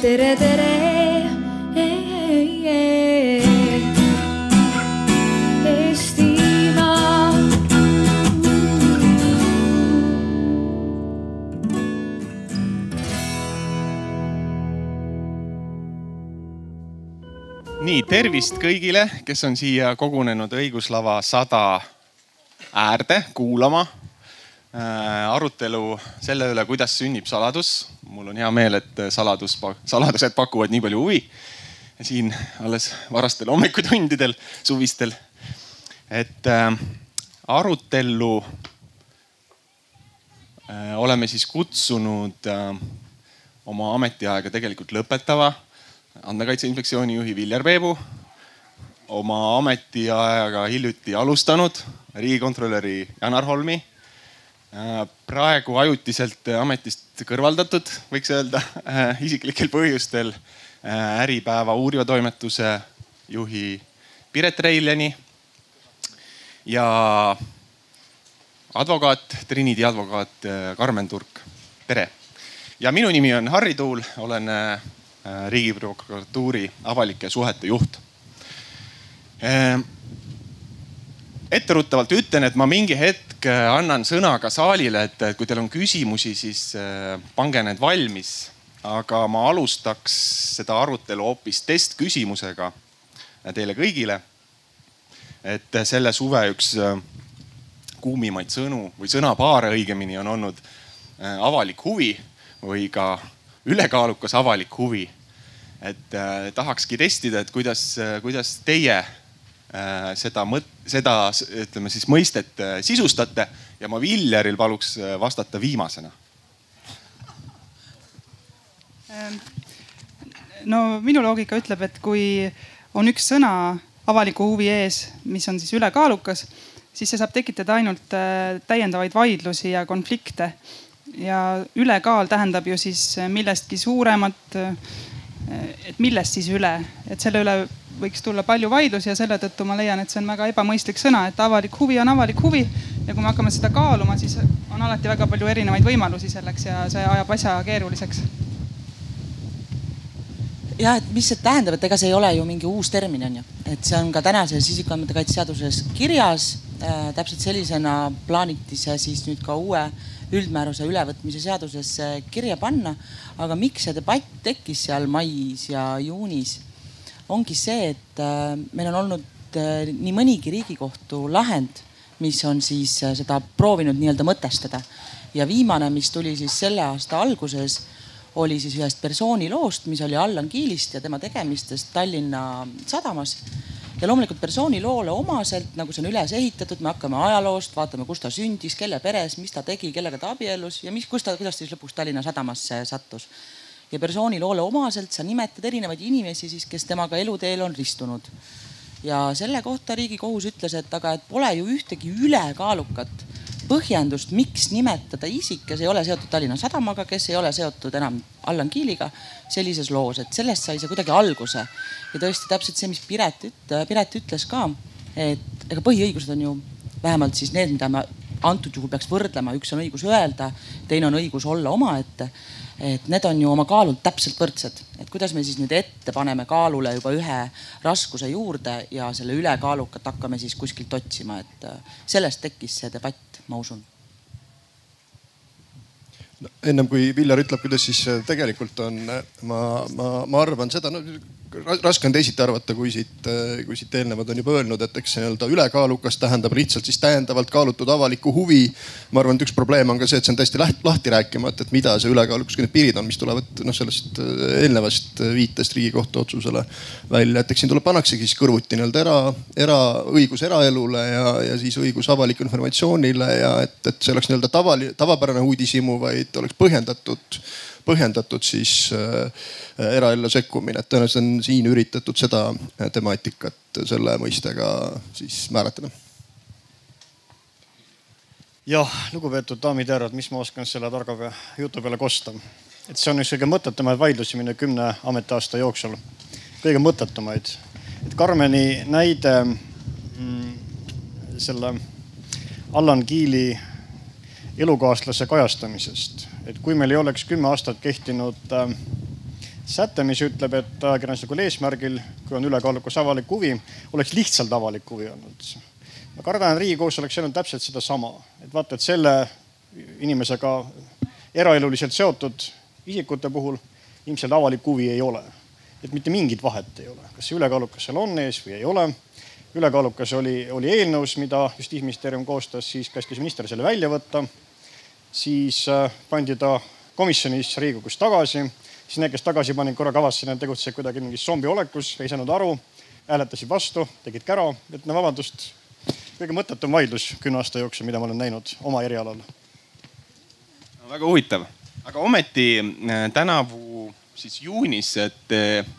tere, tere. Nii, tervist kõigile, kes on siia kogunenud õiguslava sada äärde kuulama arutelu selle üle, kuidas sünnib saladus. mul on hea meel, et saladus, saladused pakuvad nii palju huvi siin alles varastel hommikutundidel, suvistel. et äh, arutellu äh, oleme siis kutsunud äh, oma ametiaega tegelikult lõpetava andmekaitse inspektsiooni juhi Viljar Peebu, oma ametiajaga hiljuti alustanud riigikontrolöri Janar Holmi, äh, praegu ajutiselt ametist kõrvaldatud, võiks öelda isiklikel põhjustel äh, Äripäeva uuriva toimetuse juhi Piret Reiljani ja advokaat, Trinity advokaat äh, Karmen Turk, tere. ja minu nimi on Harri Tuul, olen riigiprokuratuuri avalike suhete juht etteruttavalt ütlen, et ma mingi hetk annan sõna ka saalile, et kui teil on küsimusi, siis äh, pange need valmis. aga ma alustaks seda arutelu hoopis testküsimusega teile kõigile. et selle suve üks äh, kuumimaid sõnu või sõnapaare õigemini on olnud äh, avalik huvi või ka ülekaalukas avalik huvi. et tahakski testida, et kuidas, kuidas teie Äh, seda mõt-, seda ütleme siis mõistet äh, sisustate ja ma Viljaril paluks äh, vastata viimasena. Ähm, no minu loogika ütleb, et kui on üks sõna avaliku huvi ees, mis on siis ülekaalukas, siis see saab tekitada ainult täiendavaid vaidlusi ja konflikte. ja ülekaal tähendab ju siis millestki suuremat. et millest siis üle, et selle üle võiks tulla palju vaidlusi ja selle tõttu ma leian, et see on väga ebamõistlik sõna, et avalik huvi on avalik huvi. ja kui me hakkame seda kaaluma, siis on alati väga palju erinevaid võimalusi selleks ja see ajab asja keeruliseks. ja et mis see tähendab, et ega see ei ole ju mingi uus termin on ju, et see on ka tänases isikuandmete kaitse seaduses kirjas äh,. täpselt sellisena plaaniti see siis nüüd ka uue üldmääruse ülevõtmise seadusesse kirja panna. aga miks see debatt tekkis seal mais ja juunis ongi see, et äh, meil on olnud äh, nii mõnigi Riigikohtu lahend, mis on siis äh, seda proovinud nii-öelda mõtestada. ja viimane, mis tuli siis selle aasta alguses, oli siis ühest persooniloost, mis oli Allan Kiilist ja tema tegemistest Tallinna sadamas ja loomulikult persooniloole omaselt, nagu see on üles ehitatud, me hakkame ajaloost, vaatame, kus ta sündis, kelle peres, mis ta tegi, kellega ta abiellus ja mis, kus ta, kuidas ta siis lõpuks Tallinna sadamasse sattus ja persooniloole omaselt sa nimetad erinevaid inimesi siis, kes temaga eluteel on ristunud. ja selle kohta Riigikohus ütles, et aga, et pole ju ühtegi ülekaalukat põhjendust, miks nimetada isik, kes ei ole seotud Tallinna Sadamaga, kes ei ole seotud enam Allan Kiiliga sellises loos, et sellest sai see kuidagi alguse. ja tõesti täpselt see, mis Piret üt-, Piret ütles ka, et ega põhiõigused on ju vähemalt siis need, mida me antud juhul peaks võrdlema, üks on õigus öelda, teine on õigus olla omaette et need on ju oma kaalult täpselt võrdsed, et kuidas me siis nüüd ette paneme kaalule juba ühe raskuse juurde ja selle ülekaalukat hakkame siis kuskilt otsima, et äh, sellest tekkis see debatt, ma usun no,. ennem kui Viljar ütleb, kuidas siis äh, tegelikult on, äh, ma, ma, ma arvan seda, no raske on teisiti arvata, kui siit, kui siit eelnevad on juba öelnud, et eks nii-öelda ülekaalukas tähendab lihtsalt siis täiendavalt kaalutud avalikku huvi. ma arvan, et üks probleem on ka see, et see on täiesti lahti rääkimata, et mida see ülekaalukus, kui need piirid on, mis tulevad noh, sellest äh, eelnevast viitest Riigikohtu otsusele välja, et eks siin tuleb, pannaksegi siis kõrvuti nii-öelda era, era, õigus eraelule ja, ja siis õigus avalikule informatsioonile ja et, et see oleks nii-öelda tavaline, tavapärane uudishimu, vaid oleks põhjendatud põhjendatud siis äh, eraellu sekkumine, et tõenäoliselt on siin üritatud seda temaatikat selle mõistega siis määratleda jah, lugupeetud daamid ja härrad, mis ma oskan selle targa jutu peale kosta? et see on üks kõige mõttetumaid vaidlusi minu kümne ametiaasta jooksul, kõige mõttetumaid. et Karmeni näide mm, selle Allan Kiili elukaaslase kajastamisest et kui meil ei oleks kümme aastat kehtinud äh, säte, mis ütleb, et ajakirjanduslikul eesmärgil, kui on ülekaalukas avalik huvi, oleks lihtsalt avalik huvi olnud. ma kardan, et Riigikohus oleks öelnud täpselt sedasama, et vaata, et selle inimesega eraeluliselt seotud isikute puhul ilmselt avalik huvi ei ole. et mitte mingit vahet ei ole, kas see ülekaalukas seal on ees või ei ole. ülekaalukas oli, oli eelnõus, mida justiitsministeerium koostas, siis käskis minister selle välja võtta. Siis äh, pandi ta komisjonis Riigikogus tagasi siis need, kes tagasi panid, korra kavastasid, nad tegutsesid kuidagi mingis zombiolekus, ei saanud aru, hääletasid vastu, tegid kära, et no vabandust, kõige mõttetum vaidlus kümne aasta jooksul, mida ma olen näinud oma erialal no,. väga huvitav, aga ometi äh, tänavu siis juunis, et äh,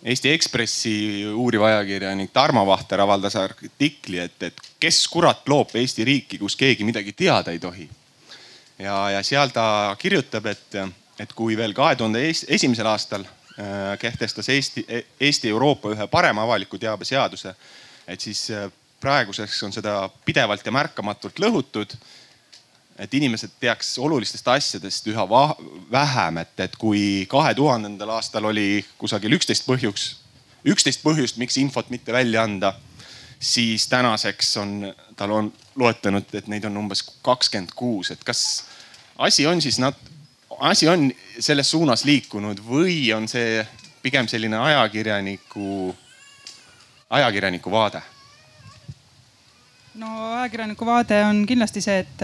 Eesti Ekspressi uuriv ajakirjanik Tarmo Vahter avaldas artikli, et, et kes kurat loob Eesti riiki, kus keegi midagi teada ei tohi. Ja, ja seal ta kirjutab, et et kui veel kahe tuhande esimesel aastal äh, kehtestas Eesti, Eesti Euroopa ühe parema avaliku teabe seaduse, et siis äh, praeguseks on seda pidevalt ja märkamatult lõhutud. et inimesed teaks olulistest asjadest üha vähem, et, et kui kahe tuhandendal aastal oli kusagil üksteist põhjuks, üksteist põhjust, miks infot mitte välja anda, siis tänaseks on, tal on loetlenud, et neid on umbes kakskümmend kuus, et kas asi on siis nat-, asi on selles suunas liikunud või on see pigem selline ajakirjaniku, ajakirjaniku vaade? no ajakirjaniku vaade on kindlasti see, et,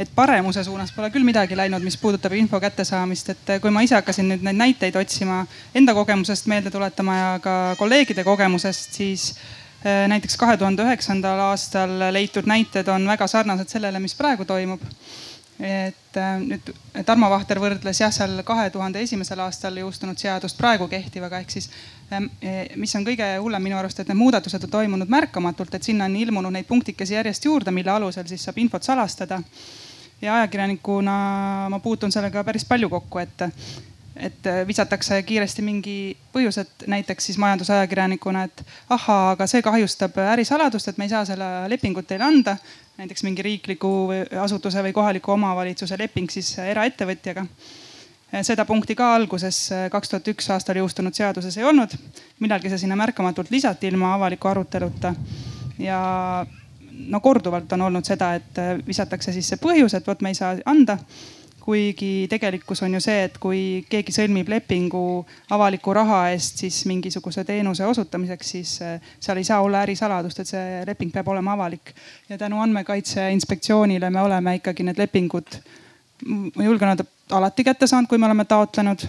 et paremuse suunas pole küll midagi läinud, mis puudutab info kättesaamist, et kui ma ise hakkasin nüüd neid näiteid otsima, enda kogemusest meelde tuletama ja ka kolleegide kogemusest, siis eh, näiteks kahe tuhande üheksandal aastal leitud näited on väga sarnased sellele, mis praegu toimub et äh, nüüd Tarmo Vahter võrdles jah, seal kahe tuhande esimesel aastal jõustunud seadust praegu kehtivaga, ehk siis ähm, eh, mis on kõige hullem minu arust, et need muudatused on toimunud märkamatult, et sinna on ilmunud neid punktikesi järjest juurde, mille alusel siis saab infot salastada. ja ajakirjanikuna ma puutun sellega päris palju kokku, et et visatakse kiiresti mingi põhjus, et näiteks siis majandusajakirjanikuna, et ahaa, aga see kahjustab ärisaladust, et me ei saa selle lepingut teile anda näiteks mingi riikliku asutuse või kohaliku omavalitsuse leping siis eraettevõtjaga. seda punkti ka alguses kaks tuhat üks aastal jõustunud seaduses ei olnud. millalgi see sinna märkamatult lisati ilma avaliku aruteluta. ja no korduvalt on olnud seda, et visatakse siis see põhjus, et vot me ei saa anda kuigi tegelikkus on ju see, et kui keegi sõlmib lepingu avaliku raha eest siis mingisuguse teenuse osutamiseks, siis eh, seal ei saa olla ärisaladust, et see leping peab olema avalik. ja tänu Andmekaitse Inspektsioonile me oleme ikkagi need lepingud, ma julgen öelda, alati kätte saanud, kui me oleme taotlenud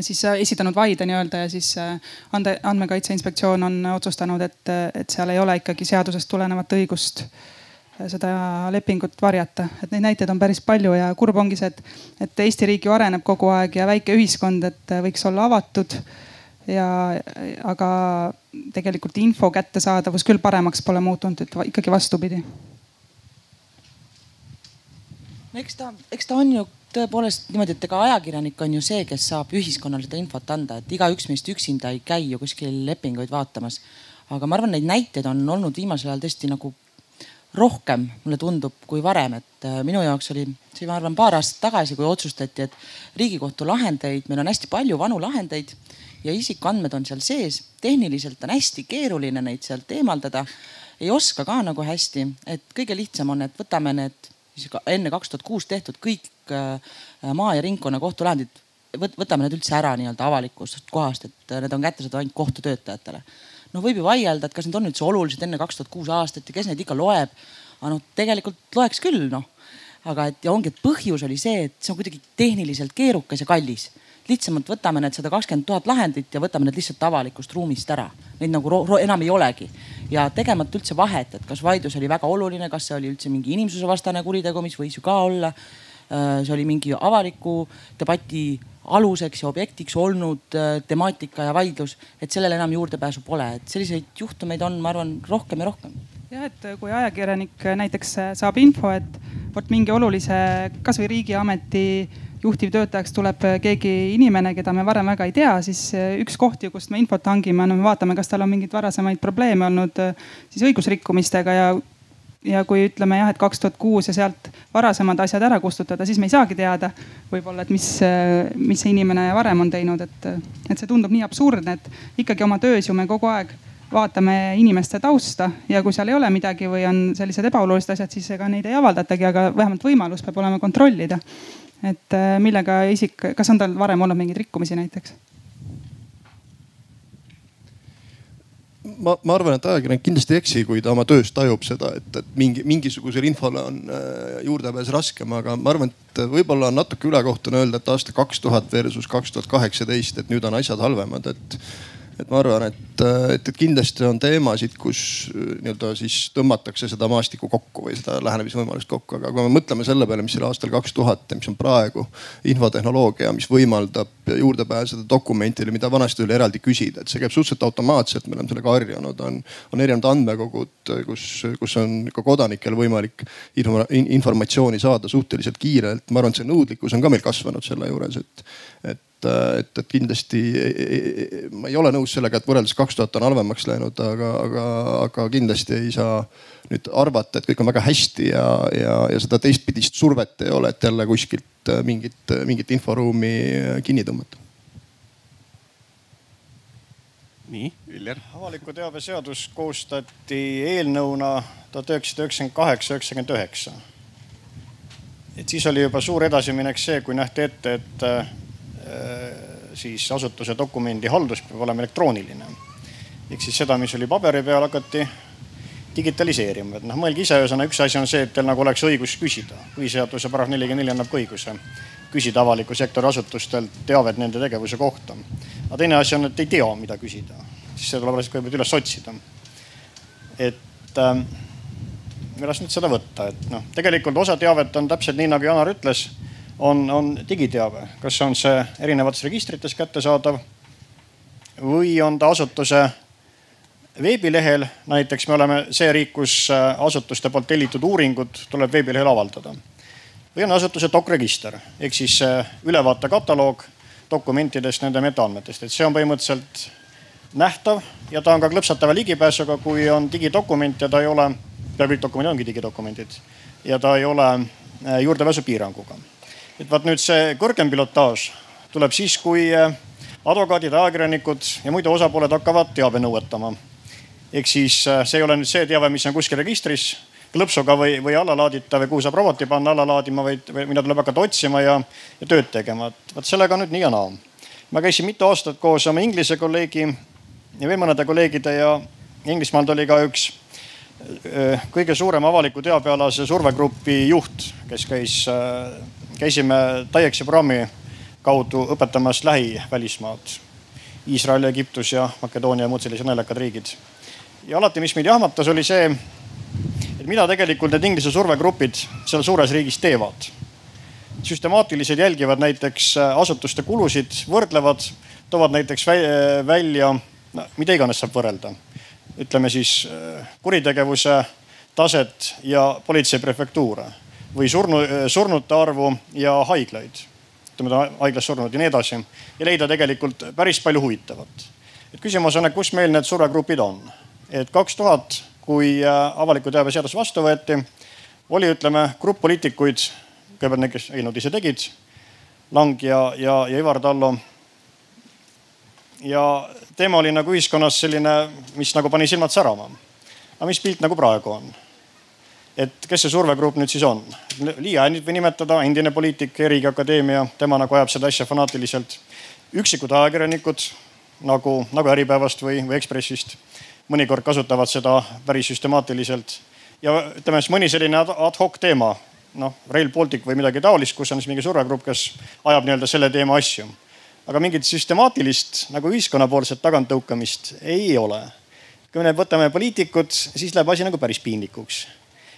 siis eh, esitanud vaide nii-öelda ja siis eh, ande, Andmekaitse Inspektsioon on otsustanud, et, et seal ei ole ikkagi seadusest tulenevat õigust äh, seda lepingut varjata, et neid näiteid on päris palju ja kurb ongi see, et, et Eesti riik ju areneb kogu aeg ja väike ühiskond, et võiks olla avatud. ja aga tegelikult info kättesaadavus küll paremaks pole muutunud, et ikkagi vastupidi. eks ta, eks ta on ju tõepoolest niimoodi, et ega ajakirjanik on ju see, kes saab ühiskonnale seda infot anda, et igaüks meist üksinda ei käi ju kuskil lepinguid vaatamas. aga ma arvan, neid näiteid on olnud viimasel ajal tõesti nagu rohkem, mulle tundub, kui varem, et äh, minu jaoks oli see, ma arvan, paar aastat tagasi, kui otsustati, et riigikohtu lahendeid, meil on hästi palju vanu lahendeid ja isikuandmed on seal sees. tehniliselt on hästi keeruline neid sealt eemaldada. ei oska ka nagu hästi, et kõige lihtsam on, et võtame need enne kaks tuhat kuus tehtud kõik äh, maa ja ringkonnakohtu lahendid, võtame need üldse ära nii-öelda avalikust kohast, et need on kättesaadavad ainult kohtutöötajatele noh, võib ju vaielda, et kas need on üldse olulised enne kaks tuhat kuus aastat ja kes neid ikka loeb. aga noh, tegelikult loeks küll noh. aga et ja ongi, et põhjus oli see, et see on kuidagi tehniliselt keerukas ja kallis. lihtsamalt võtame need sada kakskümmend tuhat lahendit ja võtame need lihtsalt avalikust ruumist ära. Neid nagu enam ei olegi ja tegemata üldse vahet, et kas vaidlus oli väga oluline, kas see oli üldse mingi inimsusevastane kuritegu, mis võis ju ka olla. Äh, see oli mingi avaliku debati aluseks ja objektiks olnud äh, temaatika ja vaidlus, et sellele enam juurdepääsu pole, et selliseid juhtumeid on, ma arvan, rohkem ja rohkem. jah, et kui ajakirjanik näiteks saab info, et vot mingi olulise, kasvõi riigiameti juhtivtöötajaks tuleb keegi inimene, keda me varem väga ei tea, siis üks koht ju, kust me infot hangime, no me vaatame, kas tal on mingeid varasemaid probleeme olnud siis õigusrikkumistega ja ja kui ütleme jah, et kaks tuhat kuus ja sealt varasemad asjad ära kustutada, siis me ei saagi teada võib-olla, et mis, mis see inimene varem on teinud, et, et see tundub nii absurdne, et ikkagi oma töös ju me kogu aeg vaatame inimeste tausta ja kui seal ei ole midagi või on sellised ebaolulised asjad, siis ega neid ei avaldatagi, aga vähemalt võimalus peab olema kontrollida. et millega isik, kas on tal varem olnud mingeid rikkumisi näiteks? Ma, ma arvan, et ajakirjanik kindlasti ei eksi, kui ta oma töös tajub seda, et, et mingi, mingisugusele infole on äh, juurdepääs raskem, aga ma arvan, et võib-olla on natuke ülekohtune öelda, et aasta kaks tuhat versus kaks tuhat kaheksateist, et nüüd on asjad halvemad, et et ma arvan, et, et, et kindlasti on teemasid, kus äh, nii-öelda siis tõmmatakse seda maastikku kokku või seda lähenemisvõimalust kokku, aga kui me mõtleme selle peale, mis oli aastal kaks tuhat ja mis on praegu infotehnoloogia, mis võimaldab juurde pääseda dokumentidele, mida vanasti oli eraldi küsida, et see käib suhteliselt automaatselt, me oleme sellega harjunud, on, on erinevad andmekogud, kus, kus on ka kodanikel võimalik info, informatsiooni saada suhteliselt kiirelt. ma arvan, et see nõudlikkus on ka meil kasvanud selle juures, et, et et, et kindlasti ma ei ole nõus sellega, et võrreldes kaks tuhat on halvemaks läinud, aga, aga, aga kindlasti ei saa nüüd arvata, et kõik on väga hästi ja, ja, ja seda teistpidist survet ei ole, et jälle kuskilt mingit, mingit inforuumi kinni tõmmata. nii, Viljar. avaliku teabe seadus koostati eelnõuna tuhat üheksasada üheksakümmend kaheksa, üheksakümmend üheksa. et siis oli juba suur edasiminek see, kui nähti ette, et siis asutuse dokumendi haldus peab olema elektrooniline. ehk siis seda, mis oli paberi peal, hakati digitaliseerima, et noh, mõelge ise, ühesõnaga üks asi on see, et teil nagu oleks õigus küsida. põhiseaduse paragrahv nelikümmend neli annab ka õiguse küsida avaliku sektori asutustelt teavet nende tegevuse kohta. aga teine asi on, et ei tea, mida küsida, siis see tuleb alles kõigepealt üles otsida. et äh, kuidas nüüd seda võtta, et noh, tegelikult osa teavet on täpselt nii, nagu Janar ütles on, on digiteave, kas on see erinevates registrites kättesaadav või on ta asutuse veebilehel. näiteks me oleme see riik, kus äh, asutuste poolt tellitud uuringud tuleb veebilehel avaldada. või on asutuse dokregister ehk siis äh, ülevaatekataloog dokumentidest, nende metaandmetest, et see on põhimõtteliselt nähtav ja ta on ka klõpsatava ligipääsuga, kui on digidokument ja ta ei ole, peaaegu kõik dokumendid ongi digidokumendid ja ta ei ole äh, juurdepääsupiiranguga et vaat nüüd see kõrgem pilotaaž tuleb siis, kui äh, advokaadid, ajakirjanikud ja muidu osapooled hakkavad teabe nõuetama. ehk siis äh, see ei ole nüüd see teave, mis on kuskil registris klõpsuga või, või allalaaditav või kuhu saab roboti panna alla laadima, vaid mida tuleb hakata otsima ja, ja tööd tegema. et vot sellega on nüüd nii ja naa. ma käisin mitu aastat koos oma Inglise kolleegi ja veel mõnede kolleegide ja Inglismaalt oli ka üks äh, kõige suurem avaliku teabealase survegrupi juht, kes käis käisime TAIEX-i programmi kaudu õpetamas lähivälismaad. Iisrael, Egiptus ja Makedoonia ja muud sellised naljakad riigid. ja alati, mis meid jahmatas, oli see, et mida tegelikult need Inglise survegrupid seal suures riigis teevad. süstemaatiliselt jälgivad näiteks asutuste kulusid, võrdlevad, toovad näiteks välja, no mida iganes saab võrrelda. ütleme siis kuritegevuse taset ja politseiprefektuure või surnu, surnute arvu ja haiglaid, ütleme haiglas surnud ja nii edasi ja leida tegelikult päris palju huvitavat. et küsimus on, et kus meil need survegrupid on. et kaks tuhat, kui äh, avaliku teabe seadus vastu võeti, oli, ütleme grupp poliitikuid, kõigepealt need, kes eelnõud ise tegid, Lang ja, ja, ja Ivar Tallo. ja teema oli nagu ühiskonnas selline, mis nagu pani silmad särama. aga mis pilt nagu praegu on? Et kes see survegrupp nüüd siis on. Liia Ännit või nimetada, endine poliitik, Erigi Akadeemia, tema nagu ajab seda asja fanaatiliselt. üksikud ajakirjanikud nagu, nagu Äripäevast või, või Ekspressist mõnikord kasutavad seda päris süstemaatiliselt. ja ütleme siis mõni selline ad hoc teema, noh Rail Baltic või midagi taolist, kus on siis mingi survegrupp, kes ajab nii-öelda selle teema asju. aga mingit süstemaatilist nagu ühiskonnapoolset taganttõukamist ei ole. kui me võtame poliitikud, siis läheb asi nagu päris piinlikuks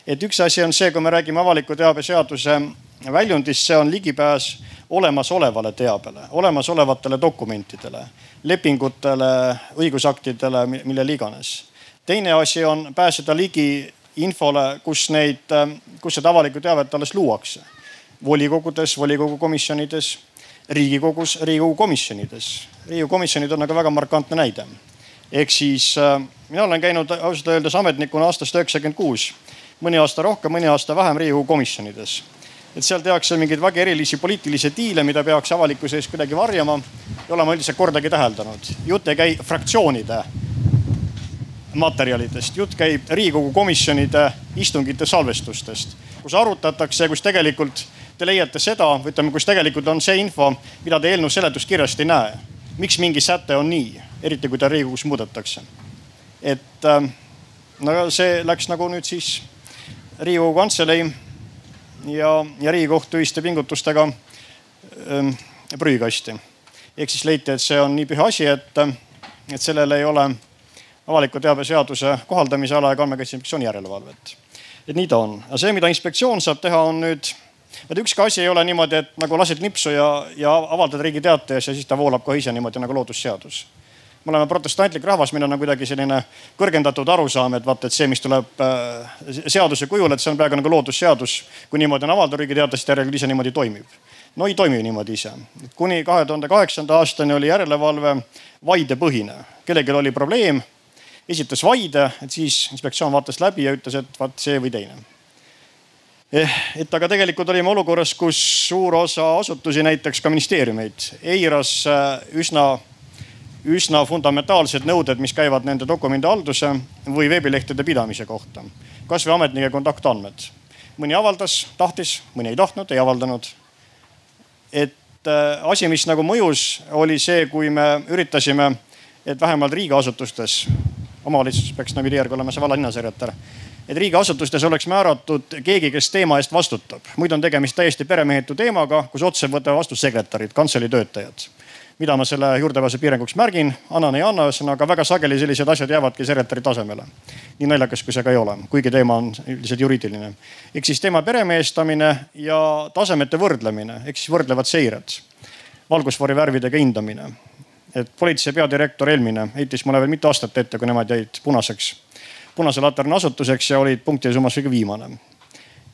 et üks asi on see, kui me räägime avaliku teabe seaduse väljundist, see on ligipääs olemasolevale teabele, olemasolevatele dokumentidele, lepingutele, õigusaktidele, millele iganes. teine asi on pääseda ligi infole, kus neid, kus seda avalikku teavet alles luuakse. volikogudes, volikogu komisjonides, riigikogus, riigikogu komisjonides. riigikogu komisjonid on aga väga markantne näide. ehk siis mina olen käinud ausalt öeldes ametnikuna aastast üheksakümmend kuus mõni aasta rohkem, mõni aasta vähem Riigikogu komisjonides. et seal tehakse mingeid väga erilisi poliitilisi diile, mida peaks avalikkuse ees kuidagi varjama. ei ole ma üldiselt kordagi täheldanud. jutt ei käi fraktsioonide materjalidest, jutt käib Riigikogu komisjonide istungite salvestustest, kus arutatakse, kus tegelikult te leiate seda, ütleme, kus tegelikult on see info, mida te eelnõu seletuskirjast ei näe. miks mingi säte on nii, eriti kui ta Riigikogus muudetakse. et äh, no see läks nagu nüüd siis Riigikogu Kantselei ja, ja Riigikohtu ühiste pingutustega ähm, prügikasti. ehk siis leiti, et see on nii püha asi, et, et sellel ei ole avaliku teabe seaduse kohaldamise ala ega andmekaitse inspektsiooni järelevalvet. et nii ta on, aga see, mida inspektsioon saab teha, on nüüd, et ükski asi ei ole niimoodi, et nagu lased nipsu ja, ja avaldad Riigi Teatajas ja siis ta voolab kohe ise niimoodi nagu loodusseadus me oleme protestantlik rahvas, meil on nagu kuidagi selline kõrgendatud arusaam, et vaata, et see, mis tuleb äh, seaduse kujul, et see on peaaegu nagu loodusseadus. kui niimoodi on avaldatud Riigi Teatajas, järelikult ise niimoodi toimib. no ei toimi niimoodi ise. kuni kahe tuhande kaheksanda aastani oli järelevalve vaidepõhine, kellelgi oli probleem, esitas vaide, et siis inspektsioon vaatas läbi ja ütles, et vaat see või teine eh, et aga tegelikult olime olukorras, kus suur osa asutusi, näiteks ka ministeeriumeid, eiras äh, üsna üsna fundamentaalsed nõuded, mis käivad nende dokumendihalduse või veebilehtede pidamise kohta. kasvõi ametnike kontaktandmed. mõni avaldas, tahtis, mõni ei tahtnud, ei avaldanud. et äh, asi, mis nagu mõjus, oli see, kui me üritasime, et vähemalt riigiasutustes, omavalitsus peaks nagu järgi olema see valla-linnasekretär et riigiasutustes oleks määratud keegi, kes teema eest vastutab. muidu on tegemist täiesti peremehetu teemaga, kus otse võtavad vastu sekretärid, kantselei töötajad mida ma selle juurdepääsu piiranguks märgin, annan, ei anna, ühesõnaga väga sageli sellised asjad jäävadki sekretäri tasemele. nii naljakas, kui see ka ei ole, kuigi teema on üldiselt juriidiline. ehk siis teema peremehestamine ja tasemete võrdlemine ehk siis võrdlevad seired. valgusfoori värvidega hindamine. et politsei peadirektor Helmine heitis mulle veel mitu aastat ette, kui nemad jäid punaseks, punase laterna asutuseks ja olid punktide summas kõige viimane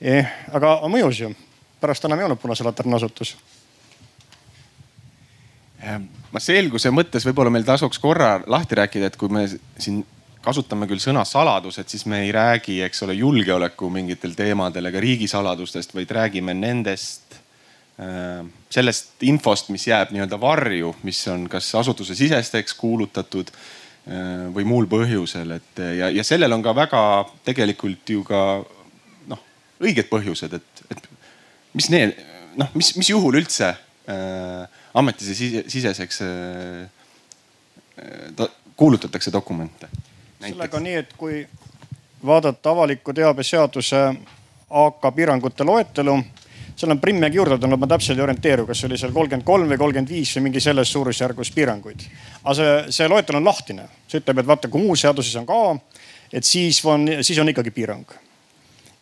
eh,. aga mõjus ju, pärast enam ei olnud punase laterna asutus ma selguse mõttes võib-olla meil tasuks korra lahti rääkida, et kui me siin kasutame küll sõna saladused, siis me ei räägi, eks ole, julgeoleku mingitel teemadel ega riigisaladustest, vaid räägime nendest, äh, sellest infost, mis jääb nii-öelda varju, mis on kas asutuse sisesteks kuulutatud äh, või muul põhjusel, et ja, ja sellel on ka väga tegelikult ju ka noh, õiged põhjused, et, et mis need noh, mis, mis juhul üldse äh, ametisiseseks äh, äh, kuulutatakse dokumente. sellega nii, et kui vaadata avaliku teabe seaduse AK piirangute loetelu, seal on Primmegi juurde tulnud, ma täpselt ei orienteeru, kas oli seal kolmkümmend kolm või kolmkümmend viis või mingi selles suurusjärgus piiranguid. aga see, see loetelu on lahtine, see ütleb, et vaata, kui muus seaduses on ka, et siis on, siis on ikkagi piirang.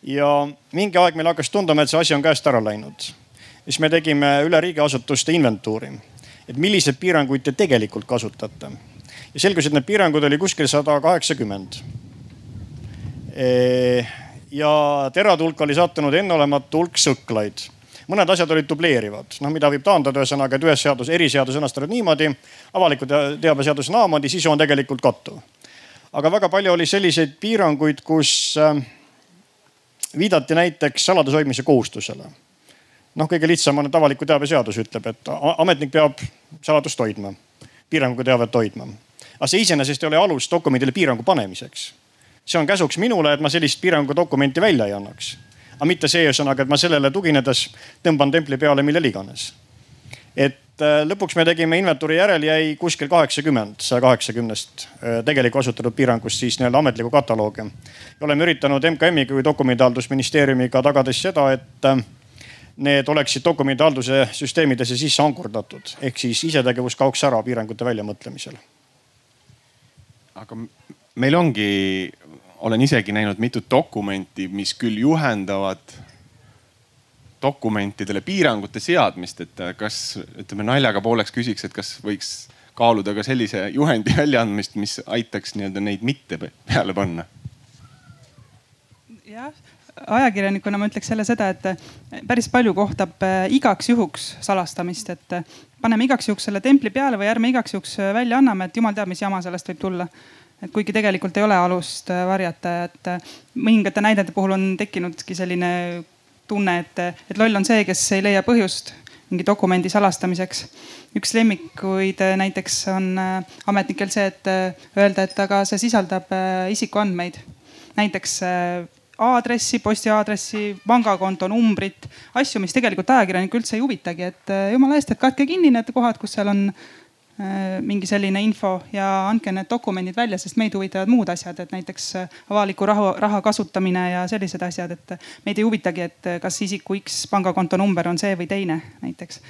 ja mingi aeg meil hakkas tunduma, et see asi on käest ära läinud siis me tegime üle riigiasutuste inventuuri, et milliseid piiranguid te tegelikult kasutate. ja selgus, et need piirangud oli kuskil sada kaheksakümmend. ja terade hulka oli sattunud enneolematu hulk sõklaid mõned asjad olid dubleerivad, noh, mida võib taandada ühesõnaga, et ühes seadus, eriseadus sõnastatud niimoodi, avaliku teabe seadus naamoodi, sisu on tegelikult kattuv. aga väga palju oli selliseid piiranguid, kus äh, viidati näiteks saladuse hoidmise kohustusele noh, kõige lihtsam on, et avaliku teabe seadus ütleb, et ametnik peab saladust hoidma, piiranguga teavet hoidma. aga see iseenesest ei ole alus dokumendile piirangu panemiseks. see on käsuks minule, et ma sellist piirangu dokumenti välja ei annaks. aga mitte see ühesõnaga, et ma sellele tuginedes tõmban templi peale millele iganes. et äh, lõpuks me tegime inventuuri järel jäi kuskil kaheksakümmend, saja kaheksakümnest äh, tegelikku asutatud piirangust siis nii-öelda ametlikku kataloogi. oleme üritanud MKM-iga või Dokumentihaldusministeeriumiga tagades seda, et äh, need oleksid dokumendihalduse süsteemidesse sisse ankurdatud, ehk siis isetegevus kaoks ära piirangute väljamõtlemisel. aga meil ongi, olen isegi näinud mitut dokumenti, mis küll juhendavad dokumentidele piirangute seadmist, et kas ütleme naljaga pooleks küsiks, et kas võiks kaaluda ka sellise juhendi väljaandmist, mis aitaks nii-öelda neid mitte peale panna? jah, ajakirjanikuna ma ütleks jälle seda, et päris palju kohtab äh, igaks juhuks salastamist, et äh, paneme igaks juhuks selle templi peale või ärme igaks juhuks välja anname, et jumal teab, mis jama sellest võib tulla. et kuigi tegelikult ei ole alust varjata, et mõningate näidete puhul on tekkinudki selline tunne, et, et loll on see, kes ei leia põhjust mingi dokumendi salastamiseks. üks lemmikuid näiteks on ametnikel see, et öelda, et aga see sisaldab isikuandmeid. näiteks aadressi, postiaadressi, pangakonto numbrit, asju, mis tegelikult ajakirjanikku üldse ei huvitagi, et jumala eest, et katke kinni need kohad, kus seal on Äh, mingi selline info ja andke need dokumendid välja, sest meid huvitavad muud asjad, et näiteks äh, avaliku raha, raha kasutamine ja sellised asjad, et meid ei huvitagi, et kas isiku X pangakonto number on see või teine näiteks.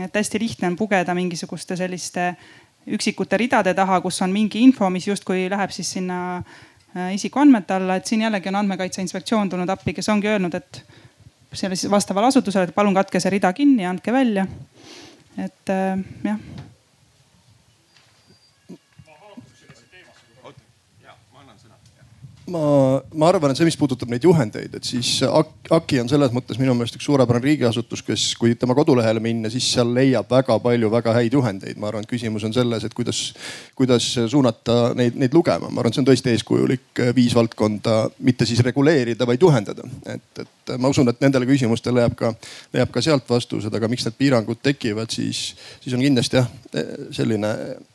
et hästi lihtne on pugeda mingisuguste selliste üksikute ridade taha, kus on mingi info, mis justkui läheb siis sinna isikuandmete alla, et siin jällegi on Andmekaitse Inspektsioon tulnud appi, kes ongi öelnud, et selle siis vastavale asutusele, et palun katke see rida kinni ja andke välja. et jah ma, ma arvan, et see, mis puudutab neid juhendeid, et siis AKI on selles mõttes minu meelest üks suurepärane riigiasutus, kes, kui tema kodulehele minna, siis seal leiab väga palju väga häid juhendeid. ma arvan, et küsimus on selles, et kuidas, kuidas suunata neid, neid lugema. ma arvan, et see on tõesti eeskujulik viis valdkonda, mitte siis reguleerida, vaid juhendada. et, et ma usun, et nendele küsimustele leiab ka, leiab ka sealt vastused, aga miks need piirangud tekivad, siis, siis on kindlasti jah, selline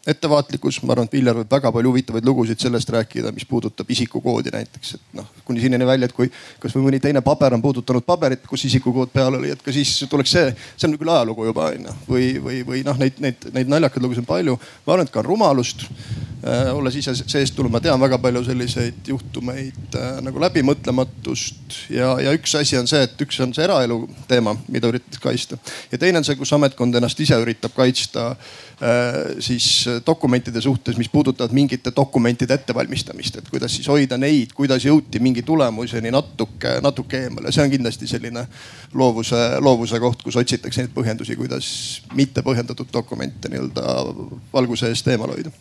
ettevaatlikkus. ma arvan, et Viljar võib väga palju huvitavaid lugusid sellest rääkida, mis puudutab isikukoodi näiteks, et noh, kuni sinnani välja, et kui kasvõi mõni teine paber on puudutanud paberit, kus isikukood peal oli, et ka siis tuleks see, see on küll ajalugu juba onju. või, või, või noh, neid, neid, neid naljakaid lugusid on palju. ma arvan, et ka on rumalust. Olles ise seest tulnud, ma tean väga palju selliseid juhtumeid äh, nagu läbimõtlematust. Ja, ja üks asi on see, et üks on see eraelu teema, mida üritad kaitsta. Ja teine on see, kus ametkond ennast ise üritab kaitsta äh, siis dokumentide suhtes, mis puudutavad mingite dokumentide ettevalmistamist, et kuidas siis hoida neid, kuidas jõuti mingi tulemuseni natuke, natuke eemale, see on kindlasti selline loovuse, loovuse koht, kus otsitakse neid põhjendusi, kuidas mitte põhjendatud dokumente nii-öelda valguse eest eemal hoida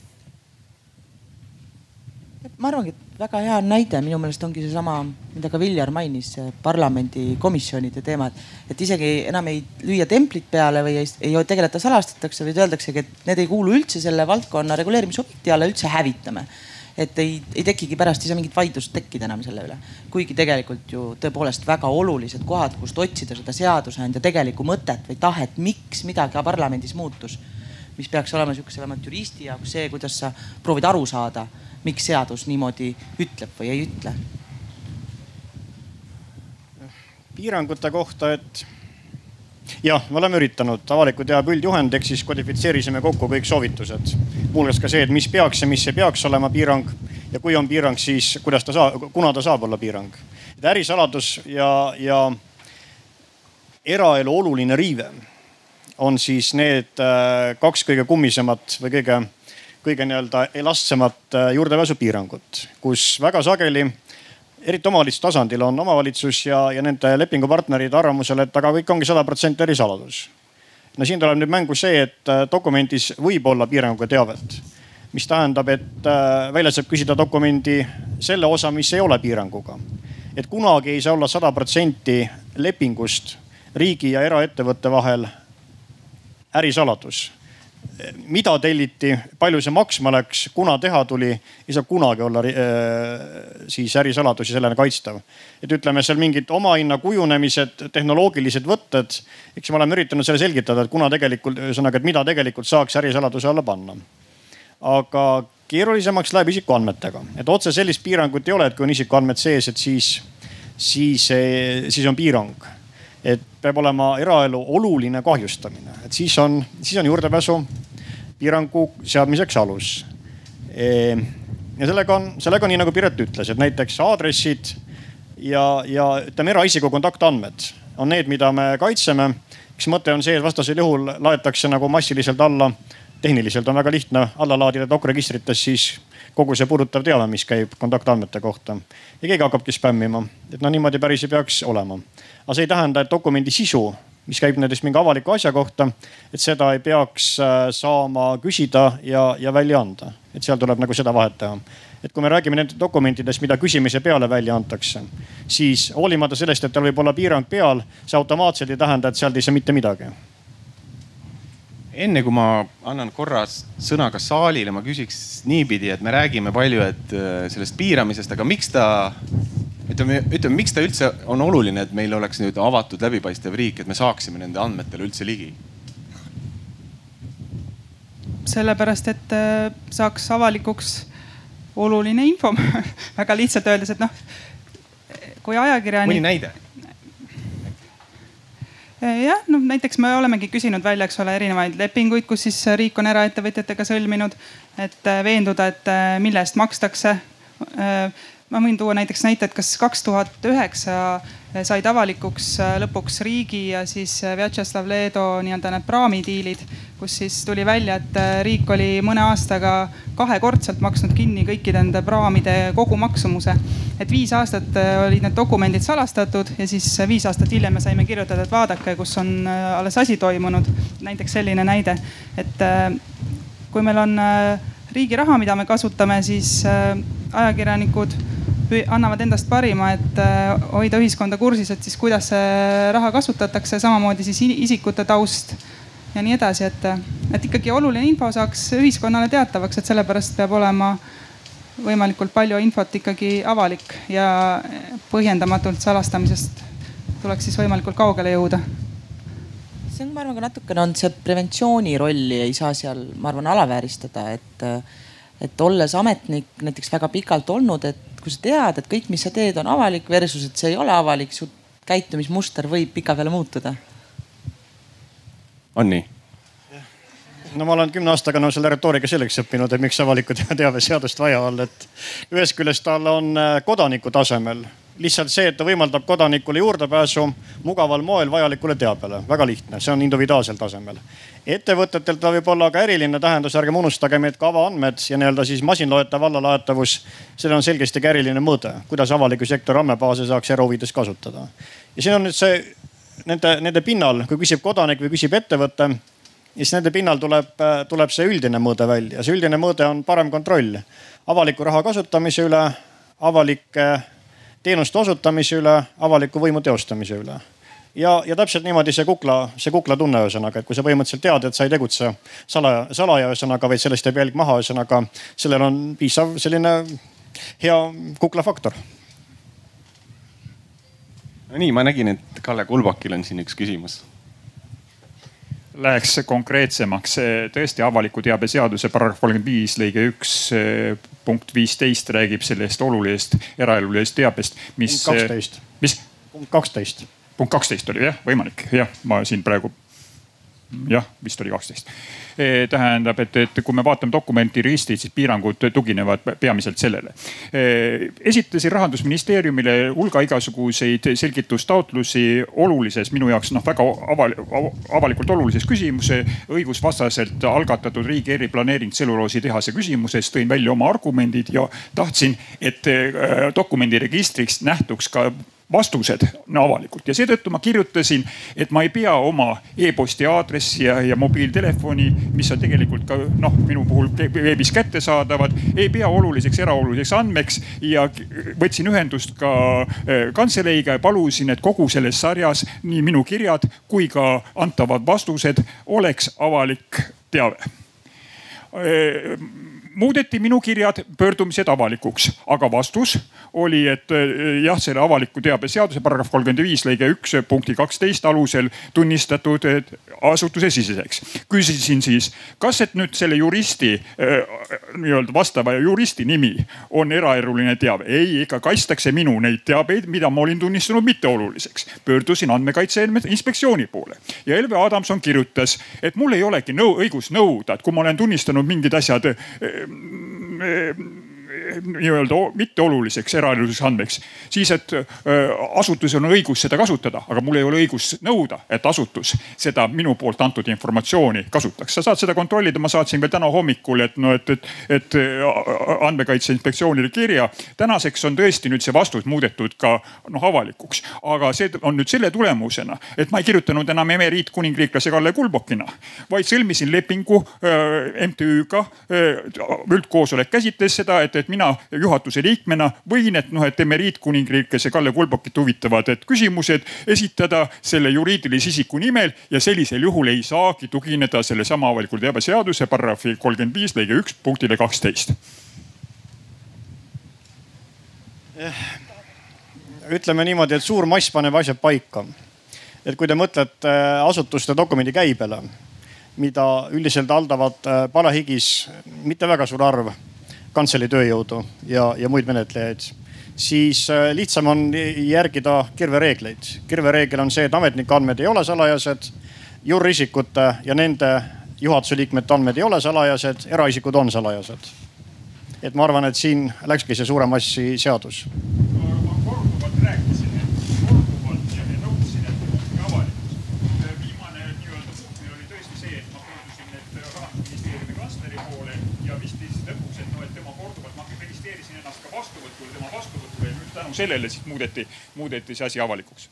ma arvangi, et väga hea näide minu meelest ongi seesama, mida ka Viljar mainis, parlamendikomisjonide teema, et, et isegi enam ei lüüa templit peale või ei, ei tegeleta salastatakse, vaid öeldaksegi, et need ei kuulu üldse selle valdkonna reguleerimisobjekti alla, üldse hävitame et ei, ei tekigi pärast saa mingit vaidlust tekkida enam selle üle. kuigi tegelikult ju tõepoolest väga olulised kohad, kust otsida seda seadusandja tegelikku mõtet või tahet, miks midagi parlamendis muutus. mis peaks olema sihukese vähemalt juristi jaoks see, kuidas sa proovid aru saada, miks seadus niimoodi ütleb või ei ütle. piirangute kohta, et jah, me oleme üritanud, avaliku teabe üldjuhend ehk siis kodifitseerisime kokku kõik soovitused. muuhulgas ka see, et mis peaks ja mis ei peaks olema piirang ja kui on piirang, siis kuidas ta saab, kuna ta saab olla piirang. et ärisaladus ja, ja eraelu oluline riive on siis need äh, kaks kõige kummisemat või kõige, kõige nii-öelda elastsemat äh, juurdepääsupiirangut, kus väga sageli eriti omavalitsuse tasandil on omavalitsus ja, ja nende lepingupartnerid arvamusel, et aga kõik ongi sada protsenti ärisaladus. no siin tuleb nüüd mängu see, et äh, dokumendis võib olla piiranguga teavet, mis tähendab, et äh, välja saab küsida dokumendi selle osa, mis ei ole piiranguga. et kunagi ei saa olla sada protsenti lepingust riigi ja eraettevõtte vahel ärisaladus mida telliti, palju see maksma läks, kuna teha tuli, ei saa kunagi olla äh, siis ärisaladusi sellena kaitstav. et ütleme seal mingid omahinna kujunemised, tehnoloogilised võtted, eks me oleme üritanud selle selgitada, et kuna tegelikult ühesõnaga, et mida tegelikult saaks ärisaladuse alla panna. aga keerulisemaks läheb isikuandmetega, et otse sellist piirangut ei ole, et kui on isikuandmed sees, et siis, siis, siis on piirang et peab olema eraelu oluline kahjustamine, et siis on, siis on juurdepääsu piirangu seadmiseks alus. E, ja sellega on, sellega on nii nagu Piret ütles, et näiteks aadressid ja, ja ütleme eraisiku kontaktandmed on need, mida me kaitseme. eks mõte on see, et vastasel juhul laetakse nagu massiliselt alla. Tehniliselt on väga lihtne alla laadida dokregistritest siis kogu see puudutav teave, mis käib kontaktandmete kohta. ja keegi hakkabki spämmima, et no niimoodi päris ei peaks olema. aga see ei tähenda, et dokumendi sisu mis käib näiteks mingi avaliku asja kohta, et seda ei peaks äh, saama küsida ja, ja välja anda. et seal tuleb nagu seda vahet teha. et kui me räägime nendest dokumentidest, mida küsimise peale välja antakse, siis hoolimata sellest, et tal võib olla piirang peal, see automaatselt ei tähenda, et sealt ei saa mitte midagi enne kui ma annan korra sõna ka saalile, ma küsiks niipidi, et me räägime palju, et äh, sellest piiramisest, aga miks ta, ütleme, ütleme, miks ta üldse on oluline, et meil oleks nüüd avatud, läbipaistev riik, et me saaksime nende andmetele üldse ligi? sellepärast, et äh, saaks avalikuks oluline info väga lihtsalt öeldes, et noh, kui ajakirjanik. mõni näide jah, noh näiteks me olemegi küsinud välja, eks ole, erinevaid lepinguid, kus siis riik on eraettevõtjatega sõlminud, et eh, veenduda, et eh, mille eest makstakse. ma võin tuua näiteks näite, et kas kaks tuhat üheksa said avalikuks lõpuks riigi ja siis Vjatšeslav Leedo nii-öelda need praamidiilid kus siis tuli välja, et äh, riik oli mõne aastaga kahekordselt maksnud kinni kõikide nende praamide kogumaksumuse. et viis aastat äh, olid need dokumendid salastatud ja siis äh, viis aastat hiljem me saime kirjutada, et vaadake, kus on alles asi toimunud. näiteks selline näide, et kui meil on riigi raha, mida me kasutame, siis ajakirjanikud annavad endast parima, et hoida ühiskonda kursis, et siis kuidas see raha kasutatakse, samamoodi siis isikute taust ja nii edasi, et, et ikkagi oluline info saaks ühiskonnale teatavaks, et sellepärast peab olema võimalikult palju infot ikkagi avalik ja põhjendamatult salastamisest tuleks siis võimalikult kaugele jõuda. see on, ma arvan, ka natukene on see preventsiooni rolli ei saa seal, ma arvan, alavääristada, et, et olles ametnik näiteks väga pikalt olnud, et kui sa tead, et kõik, mis sa teed, on avalik versus, et see ei ole avalik, su käitumismuster võib pikapeale muutuda on nii? no ma olen kümne aastaga no selle retoorika selleks õppinud, et miks avaliku teabe seadust vaja on, et ühest küljest tal on äh, kodaniku tasemel lihtsalt see, et ta võimaldab kodanikule juurdepääsu mugaval moel vajalikule teabele, väga lihtne, see on individuaalsel tasemel. ettevõtetel ta võib olla ka eriline tähendus, ärgem unustagem, et ka avaandmed ja nii-öelda siis masinloetav allalaetavus, sellel on selgesti ka eriline mõõde, kuidas avaliku sektori andmebaase saaks erahuvides kasutada. ja siin on nüüd see nende, nende pinnal, kui küsib kodanik või küsib ettevõte, siis nende pinnal tuleb, tuleb see üldine mõõde välja. see üldine mõõde on parem kontroll avaliku raha kasutamise üle, avalike teenuste osutamise üle, avaliku võimu teostamise üle ja, ja täpselt niimoodi see kukla, see kuklatunne ühesõnaga, et kui sa põhimõtteliselt tead, et sa ei tegutse salaja, salaja ühesõnaga, vaid sellest jääb jälg maha, ühesõnaga sellel on piisav selline hea kuklafaktor no nii, ma nägin, et Kalle Kulbakil on siin üks küsimus. Läheks konkreetsemaks, tõesti avaliku teabe seaduse paragrahv kolmkümmend viis lõige üks punkt viisteist räägib sellest olulisest eraelulisest teabest, mis. kaksteist. mis? punkt kaksteist. punkt kaksteist oli jah, võimalik jah, ma siin praegu jah, vist oli kaksteist. E, tähendab, et, et kui me vaatame dokumenti registrit, siis piirangud tuginevad peamiselt sellele. E, esitasin rahandusministeeriumile hulga igasuguseid selgitustaotlusi olulises, minu jaoks noh väga aval, avalikult olulises küsimuse, õigusvastaselt algatatud riigi eriplaneering tselluloositehase küsimuses, tõin välja oma argumendid ja tahtsin, et e, dokumendi registriks nähtuks ka vastused no, avalikult. Ja seetõttu ma kirjutasin, et ma ei pea oma e-posti aadressi ja, ja mobiiltelefoni, mis on tegelikult ka noh, minu puhul veebis kättesaadavad, ei pea oluliseks eraoluliseks andmeks. Ja võtsin ühendust ka eh, kantseleiga ja palusin, et kogu selles sarjas nii minu kirjad kui ka antavad vastused oleks avalik teave. Eh, muudeti minu kirjad, pöördumised avalikuks, aga vastus oli, et eh, jah, selle avaliku teabe seaduse paragrahv kolmkümmend viis lõige üks punkti kaksteist alusel tunnistatud asutusesiseseks. küsisin siis, kas, et nüüd selle juristi eh, nii-öelda vastava juristi nimi on eraeluline teave? ei, ikka kaitstakse minu neid teabeid, mida ma olin tunnistanud mitteoluliseks. pöördusin andmekaitse inspektsiooni poole ja Elve Adamson kirjutas, et mul ei olegi nõu, õigus nõuda, et kui ma olen tunnistanud mingid asjad mais nii-öelda mitteoluliseks eraeluliseks andmeks, siis et äh, asutusel on õigus seda kasutada, aga mul ei ole õigus nõuda, et asutus seda minu poolt antud informatsiooni kasutaks. sa saad seda kontrollida, ma saatsin veel täna hommikul, et no, et, et, et andmekaitse inspektsioonile kirja. tänaseks on tõesti nüüd see vastus muudetud ka noh avalikuks, aga see on nüüd selle tulemusena, et ma ei kirjutanud enam emeriitkuningriiklase Kalle Kulbokina, vaid sõlmisin lepingu äh, MTÜ-ga äh,. üldkoosolek käsitles seda, et, et mina mina juhatuse liikmena võin, et noh, et emeriitkuningriiklase Kalle Kulbokit huvitavad, küsimused esitada selle juriidilise isiku nimel ja sellisel juhul ei saagi tugineda sellesama avaliku teabe seaduse paragrahvi kolmkümmend viis lõige üks punktile kaksteist ütleme niimoodi, et suur mass paneb asjad paika. et kui te mõtlete äh, asutuste dokumendi käibele, mida üldiselt haldavad äh, palehigis mitte väga suur arv kantselei tööjõudu ja, ja muid menetlejaid, siis äh, lihtsam on järgida kirvereegleid. kirvereegel on see, et ametnike andmed ei ole salajased, juurisikute ja nende juhatuse liikmete andmed ei ole salajased, eraisikud on salajased. et ma arvan, et siin läkski see suure massi seadus sellele siis muudeti, muudeti see asi avalikuks.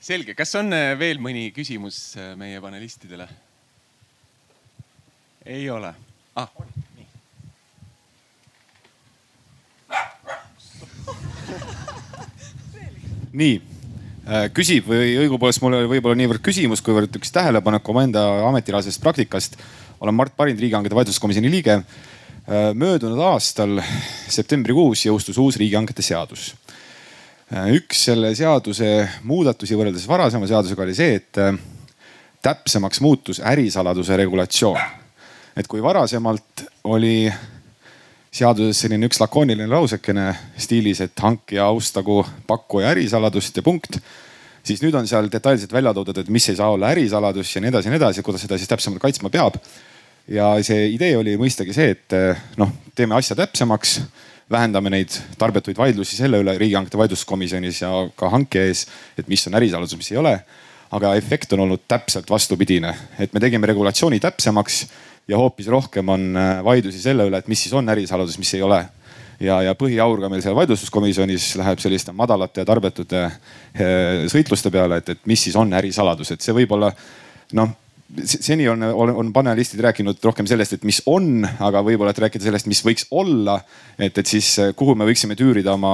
selge, kas on äh, veel mõni küsimus äh, meie panelistidele? ei ole ah,? nii. nii äh, küsib või õigupoolest mul oli võib-olla niivõrd küsimus, kuivõrd üks tähelepanek omaenda ametilaadsest praktikast. olen Mart Parind, riigihangete vaidluskomisjoni liige möödunud aastal septembrikuus jõustus uus riigihangete seadus. Äh, üks selle seaduse muudatusi võrreldes varasema seadusega oli see, et äh, täpsemaks muutus ärisaladuse regulatsioon. et kui varasemalt oli seaduses selline üks lakooniline lausekene stiilis, et hankija austagu pakkuja ärisaladust ja punkt siis nüüd on seal detailselt välja toodud, et mis ei saa olla ärisaladus ja nii edasi ja nii edasi, kuidas seda siis täpsemalt kaitsma peab ja see idee oli mõistagi see, et eh, noh, teeme asja täpsemaks, vähendame neid tarbetuid vaidlusi selle üle riigihangete vaidluskomisjonis ja ka hanke ees, et mis on ärisaladus, mis ei ole. aga efekt on olnud täpselt vastupidine, et me tegime regulatsiooni täpsemaks ja hoopis rohkem on eh, vaidlusi selle üle, et mis siis on ärisaladus, mis ei ole ja, ja põhiaur ka meil seal vaidlustuskomisjonis läheb selliste madalate ja tarbetute eh, sõitluste peale, et, et mis siis on ärisaladus, et see võib olla noh seni on, on, on panelistid rääkinud rohkem sellest, et mis on, aga võib-olla, et rääkida sellest, mis võiks olla. et, et siis kuhu me võiksime tüürida oma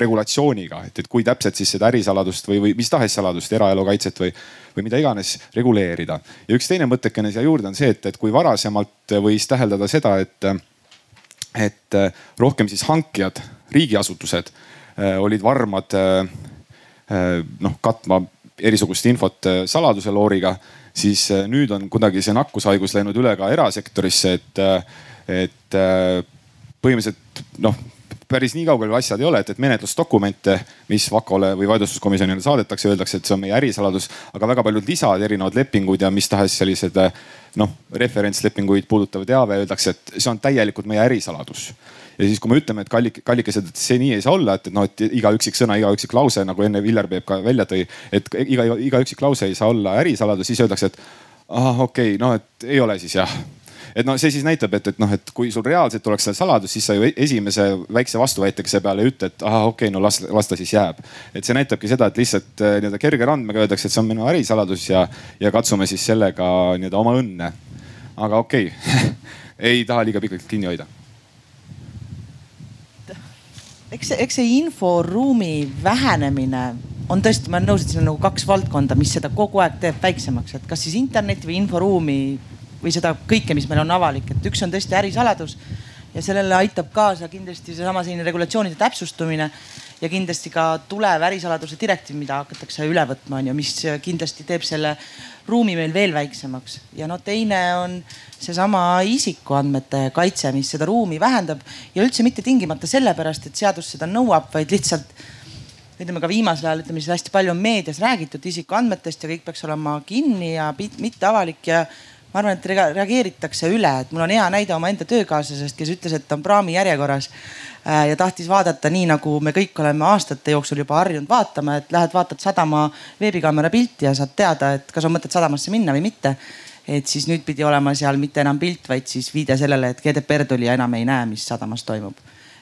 regulatsiooniga, et, et kui täpselt siis seda ärisaladust või, või mis tahes saladust, eraelu kaitset või, või mida iganes reguleerida. ja üks teine mõttekene siia juurde on see, et, et kui varasemalt võis täheldada seda, et, et rohkem siis hankijad, riigiasutused olid varmad noh katma erisugust infot saladuse looriga siis äh, nüüd on kuidagi see nakkushaigus läinud üle ka erasektorisse, et, äh, et äh, põhimõtteliselt noh päris nii kaugel asjad ei ole, et, et menetlusdokumente, mis VAKO-le või vaidlustuskomisjonile saadetakse, öeldakse, et see on meie ärisaladus, aga väga paljud lisad, erinevad lepingud ja mis tahes sellised noh, referentslepinguid puudutav teave, öeldakse, et see on täielikult meie ärisaladus ja siis, kui me ütleme, et kallik, kallikesed, et see nii ei saa olla, et, et noh, et iga üksik sõna, iga üksik lause, nagu enne Viljar Peep ka välja tõi, et iga, iga üksik lause ei saa olla ärisaladus, siis öeldakse, et ahah, okei okay,, no et ei ole siis jah et no see siis näitab, et, et noh, et kui sul reaalselt oleks seal saladus, siis sa ju esimese väikse vastuväitega seepeale ei ütle, et ahah, okei okay,, no las, las ta siis jääb. et see näitabki seda, et lihtsalt eh, nii-öelda kerge randmega öeldakse, et see on minu ärisaladus ja, ja katsume siis sellega nii-öelda oma õnne. aga okei okay. ei taha liiga pikalt kinni hoida eks see, eks see inforuumi vähenemine on tõesti, ma olen nõus, et siin on nagu kaks valdkonda, mis seda kogu aeg teeb väiksemaks, et kas siis internetti või inforuumi või seda kõike, mis meil on avalik, et üks on tõesti ärisaladus ja sellele aitab kaasa kindlasti seesama selline regulatsioonide täpsustumine ja kindlasti ka tulev ärisaladuse direktiiv, mida hakatakse üle võtma, on ju, mis kindlasti teeb selle ruumi meil veel väiksemaks. ja no teine on seesama isikuandmete kaitse, mis seda ruumi vähendab ja üldse mitte tingimata sellepärast, et seadus seda nõuab, vaid lihtsalt ütleme ka viimasel ajal, ütleme siis hästi palju on meedias räägitud isikuandmetest ja kõik peaks olema kinni ja mitte avalik ja ma arvan, et reageeritakse üle, et mul on hea näide omaenda töökaaslasest, kes ütles, et ta on praami järjekorras äh, ja tahtis vaadata nii, nagu me kõik oleme aastate jooksul juba harjunud vaatama, et lähed vaatad sadama veebikaamera pilti ja saad teada, et kas on mõtet sadamasse minna või mitte. et siis nüüd pidi olema seal mitte enam pilt, vaid siis viide sellele, et GDPR tuli ja enam ei näe, mis sadamas toimub.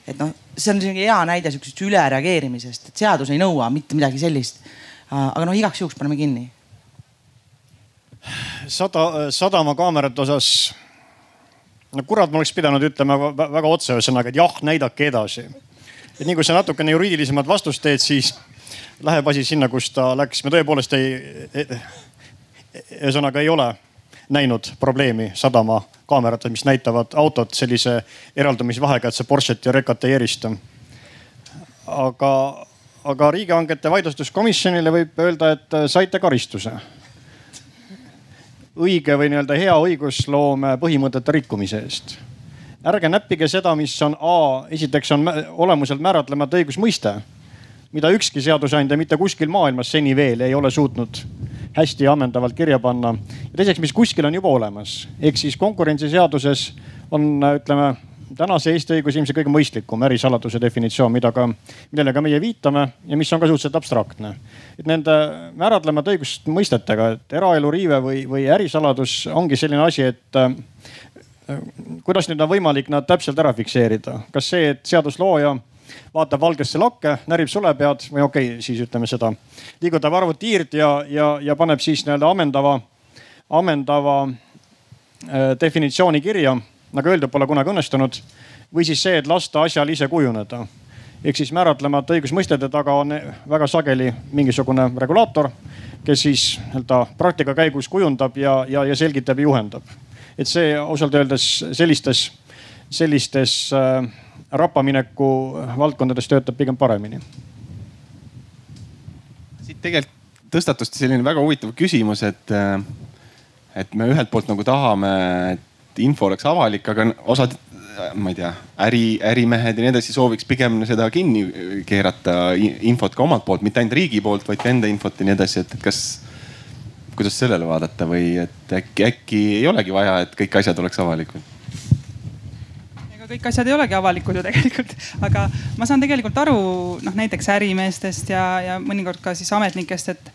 et noh, see on selline hea näide sihukesest ülereageerimisest, et seadus ei nõua mitte midagi sellist. aga noh, igaks juhuks paneme kinni sada, sadamakaamerate osas no kurat, ma oleks pidanud ütlema väga otse ühesõnaga, et jah, näidake edasi. et nii kui sa natukene juriidilisemat vastust teed, siis läheb asi sinna, kus ta läks. me tõepoolest ei, ühesõnaga ei ole näinud probleemi sadama kaameratel, mis näitavad autot sellise eraldumisvahega, et see Porsche't ja Rekat ei erista. aga, aga riigihangete vaidlustuskomisjonile võib öelda, et saite karistuse õige või nii-öelda hea õigusloome põhimõtete rikkumise eest. ärge näppige seda, mis on A, esiteks on olemuselt määratlemata õigusmõiste, mida ükski seadusandja mitte kuskil maailmas seni veel ei ole suutnud hästi ja ammendavalt kirja panna. ja teiseks, mis kuskil on juba olemas, ehk siis konkurentsiseaduses on, ütleme tänase Eesti õiguse ilmselt kõige mõistlikum ärisaladuse definitsioon, mida ka, millele ka meie viitame ja mis on ka suhteliselt abstraktne. et nende määratlemata õigusmõistetega, et eraelu riive või, või ärisaladus ongi selline asi, et äh, kuidas nüüd on võimalik nad täpselt ära fikseerida, kas see, et seaduslooja vaatab valgesse lakke, närib sulepead või okei okay,, siis ütleme seda, liigutab arvutiirt ja, ja, ja paneb siis nii-öelda ammendava, ammendava äh, definitsiooni kirja nagu öeldud, pole kunagi õnnestunud. või siis see, et lasta asjal ise kujuneda. ehk siis määratlemata õigusmõistete taga on väga sageli mingisugune regulaator, kes siis nii-öelda praktika käigus kujundab ja, ja, ja selgitab ja juhendab. et see ausalt öeldes sellistes, sellistes äh, rappamineku valdkondades töötab pigem paremini. siit tegelikult tõstatus selline väga huvitav küsimus, et, äh, et me ühelt poolt nagu tahame, et et info oleks avalik, aga osad, ma ei tea, äri, ärimehed ja nii edasi sooviks pigem seda kinni keerata infot ka omalt poolt, mitte ainult riigi poolt, vaid ka enda infot ja nii edasi, et kas, kuidas sellele vaadata või et äkki, äkki ei olegi vaja, et kõik asjad oleks avalikud? kõik asjad ei olegi avalikud ju tegelikult, aga ma saan tegelikult aru noh, näiteks ärimeestest ja, ja mõnikord ka siis ametnikest, et,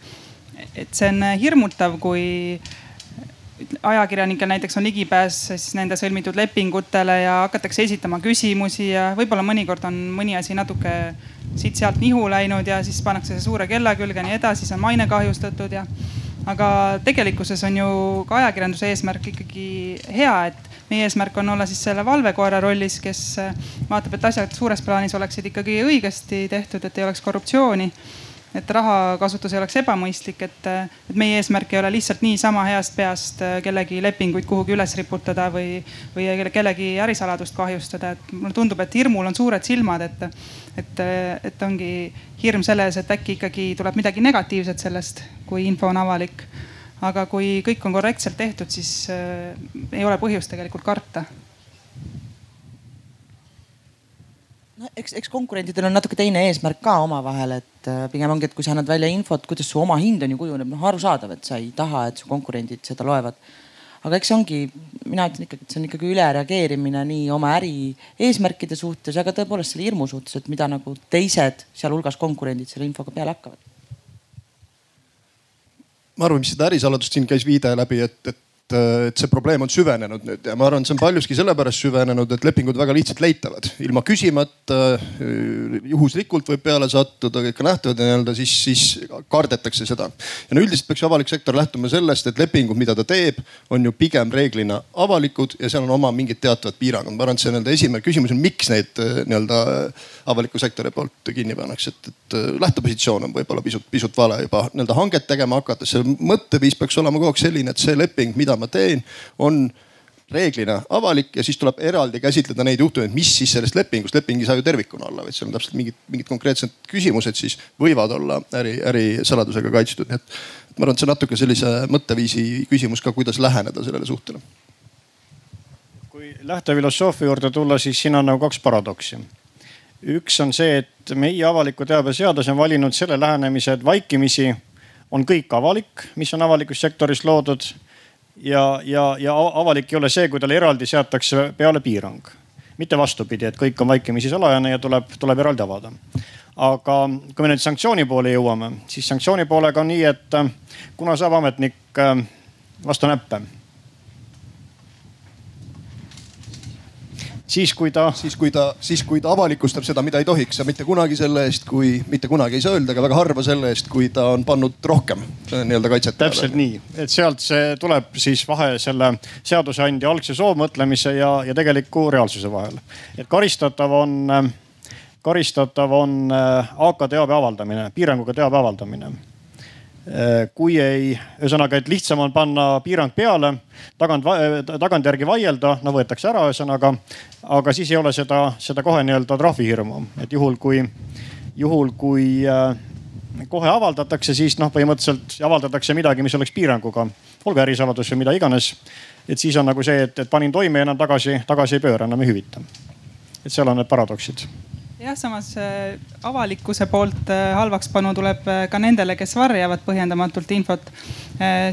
et see on hirmutav, kui ajakirjanikel näiteks on ligipääs siis nende sõlmitud lepingutele ja hakatakse esitama küsimusi ja võib-olla mõnikord on mõni asi natuke siit-sealt nihu läinud ja siis pannakse see suure kella külge ja nii edasi, siis on maine kahjustatud ja. aga tegelikkuses on ju ka ajakirjanduse eesmärk ikkagi hea, et meie eesmärk on olla siis selle valvekoera rollis, kes vaatab, et asjad suures plaanis oleksid ikkagi õigesti tehtud, et ei oleks korruptsiooni et rahakasutus ei oleks ebamõistlik, et, et meie eesmärk ei ole lihtsalt niisama heast peast äh, kellegi lepinguid kuhugi üles riputada või, või kellegi ärisaladust kahjustada, et mulle tundub, et hirmul on suured silmad, et, et, et ongi hirm selles, et äkki ikkagi tuleb midagi negatiivset sellest, kui info on avalik. aga kui kõik on korrektselt tehtud, siis äh, ei ole põhjust tegelikult karta no eks, eks konkurentidel on natuke teine eesmärk ka omavahel, et äh, pigem ongi, et kui sa annad välja infot, kuidas su oma hind on ju kujuneb, noh arusaadav, et sa ei taha, et su konkurendid seda loevad. aga eks see ongi, mina ütlen ikkagi, et see on ikkagi ülereageerimine nii oma äri eesmärkide suhtes, aga tõepoolest selle hirmu suhtes, et mida nagu teised, sealhulgas konkurendid selle infoga peale hakkavad ma arvan, mis seda ärisaladust siin käis viide läbi, et, et et, et see probleem on süvenenud nüüd ja ma arvan, see on paljuski sellepärast süvenenud, et lepingud väga lihtsalt leitavad. ilma küsimata, juhuslikult võib peale sattuda, on nähtavad ja nii-öelda siis, siis kardetakse seda. ja no üldiselt peaks avalik sektor lähtuma sellest, et lepingud, mida ta teeb, on ju pigem reeglina avalikud ja seal on oma mingid teatavad piirangud. ma arvan, et see nii-öelda esimene küsimus on, miks neid nii-öelda avaliku sektori poolt kinni pannakse, et, et lähtepositsioon on võib-olla pisut, pisut vale juba nii-öelda hanget tegema hakates. see mõtteviis peaks olema kogu aeg selline, et see leping, mida ma teen, on reeglina avalik ja siis tuleb eraldi käsitleda neid juhtumeid, mis siis sellest lepingust, leping ei saa ju tervikuna olla, vaid seal on täpselt mingid, mingid konkreetsed küsimused siis võivad olla äri, ärisaladusega kaitstud, nii et ma arvan, et see on natuke sellise mõtteviisi küsimus ka, kuidas läheneda sellele suhtele. kui lähtefilosoofia juurde tulla, siis siin on nagu kaks paradoksi. üks on see, et meie avaliku teabe seadus on valinud selle lähenemise, et vaikimisi on kõik avalik, mis on avalikus sektoris loodud ja, ja, ja avalik ei ole see, kui talle eraldi seatakse peale piirang. mitte vastupidi, et kõik on vaikimisi salajane ja tuleb, tuleb eraldi avada. aga kui me nüüd sanktsiooni poole jõuame, siis sanktsiooni poolega on nii, et kuna saab ametnik äh, vastu näppe siis kui ta. siis kui ta, siis kui ta avalikustab seda, mida ei tohiks ja mitte kunagi selle eest, kui, mitte kunagi ei saa öelda, aga väga harva selle eest, kui ta on pannud rohkem nii-öelda kaitset. täpselt nii, et sealt see tuleb siis vahe selle seadusandja algse soovmõtlemise ja, ja tegeliku reaalsuse vahel. et karistatav on, karistatav on äh, AK teabe avaldamine, piiranguga teabe avaldamine Äh, kui ei, ühesõnaga, et lihtsam on panna piirang peale, tagant, tagantjärgi vaielda, no võetakse ära, ühesõnaga. aga siis ei ole seda, seda kohe nii-öelda trahvihirmu, et juhul kui, juhul kui äh, kohe avaldatakse, siis noh, põhimõtteliselt avaldatakse midagi, mis oleks piiranguga, olgu ärisaladus või mida iganes. et siis on nagu see, et, et panin toime ja enam tagasi, tagasi ei pööra, enam ei hüvita. et seal on need paradoksid jah, samas äh, avalikkuse poolt äh, halvakspanu tuleb äh, ka nendele, kes varjavad põhjendamatult infot.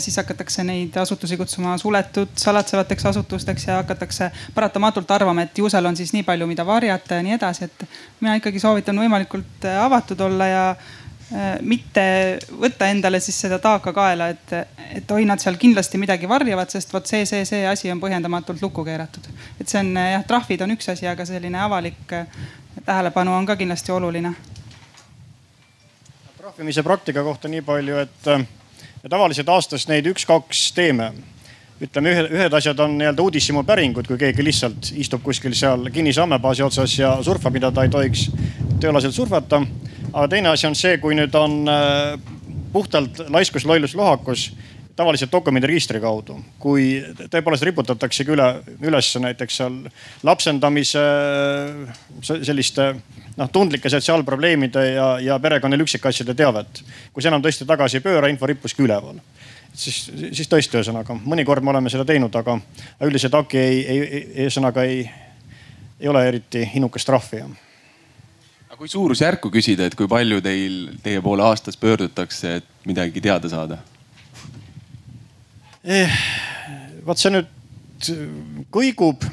siis hakatakse neid asutusi kutsuma suletud salatsevateks asutusteks ja hakatakse paratamatult arvama, et ju seal on siis nii palju, mida varjata ja nii edasi, et mina ikkagi soovitan võimalikult avatud olla ja mitte võtta endale siis seda taaka kaela, et, et oi, nad seal kindlasti midagi varjavad, sest vot see, see, see asi on põhjendamatult lukku keeratud. et see on jah, trahvid on üks asi, aga selline avalik tähelepanu on ka kindlasti oluline. trahvimise praktika kohta nii palju, et tavaliselt aastas neid üks-kaks teeme ütleme, ühed, ühed asjad on nii-öelda uudishimu päringud, kui keegi lihtsalt istub kuskil seal kinnise andmebaasi otsas ja surfab, mida ta ei tohiks tööalaselt surfata. aga teine asi on see, kui nüüd on äh, puhtalt laiskus, lollus, lohakus tavaliselt dokumendiregistri kaudu, kui tõepoolest riputataksegi üle, üles näiteks seal lapsendamise selliste noh, tundlike sotsiaalprobleemide ja, ja perekonna üksikasjade teavet. kui see enam tõesti tagasi ei pööra, info rippuski üleval siis, siis tõesti, ühesõnaga mõnikord me oleme seda teinud, aga üldiselt AKI ei, ei, ühesõnaga ei, ei ole eriti innukas trahvi aga kui suurusjärku küsida, et kui palju teil, teie poole aastas pöördutakse, et midagi teada saada? Eh,. vaat see nüüd kõigub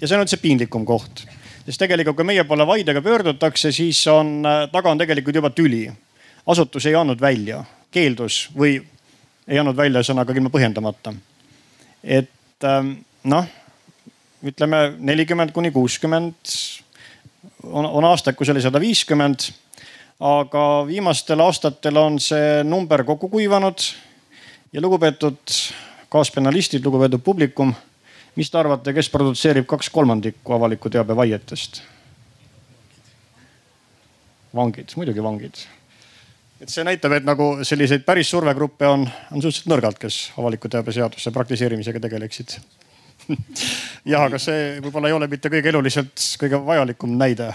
ja see on nüüd see piinlikum koht. sest tegelikult, kui meie poole vaidega pöördutakse, siis on, äh, taga on tegelikult juba tüli. asutus ei andnud välja, keeldus või ei andnud välja ühesõnaga ilma põhjendamata. et ähm, noh, ütleme nelikümmend kuni kuuskümmend on, on aastakus oli sada viiskümmend. aga viimastel aastatel on see number kokku kuivanud ja lugupeetud kaaspenalistid, lugupeetud publikum, mis te arvate, kes produtseerib kaks kolmandikku avaliku teabe vaietest? vangid, muidugi vangid. et see näitab, et nagu selliseid päris survegruppe on, on suhteliselt nõrgalt, kes avaliku teabe seaduse praktiseerimisega tegeleksid jah, aga see võib-olla ei ole mitte kõige eluliselt kõige vajalikum näide.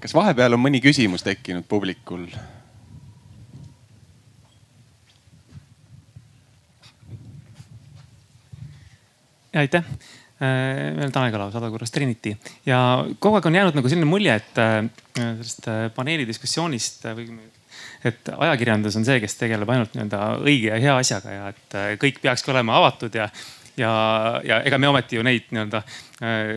kas vahepeal on mõni küsimus tekkinud publikul? Aitäh meil äh, Tanel Kalav, Sadakurras Trinity ja kogu aeg on jäänud nagu selline mulje, et äh, sellest äh, paneeli diskussioonist või et ajakirjandus on see, kes tegeleb ainult nii-öelda õige ja hea asjaga ja et kõik peakski olema avatud ja, ja, ja ega me ometi ju neid nii-öelda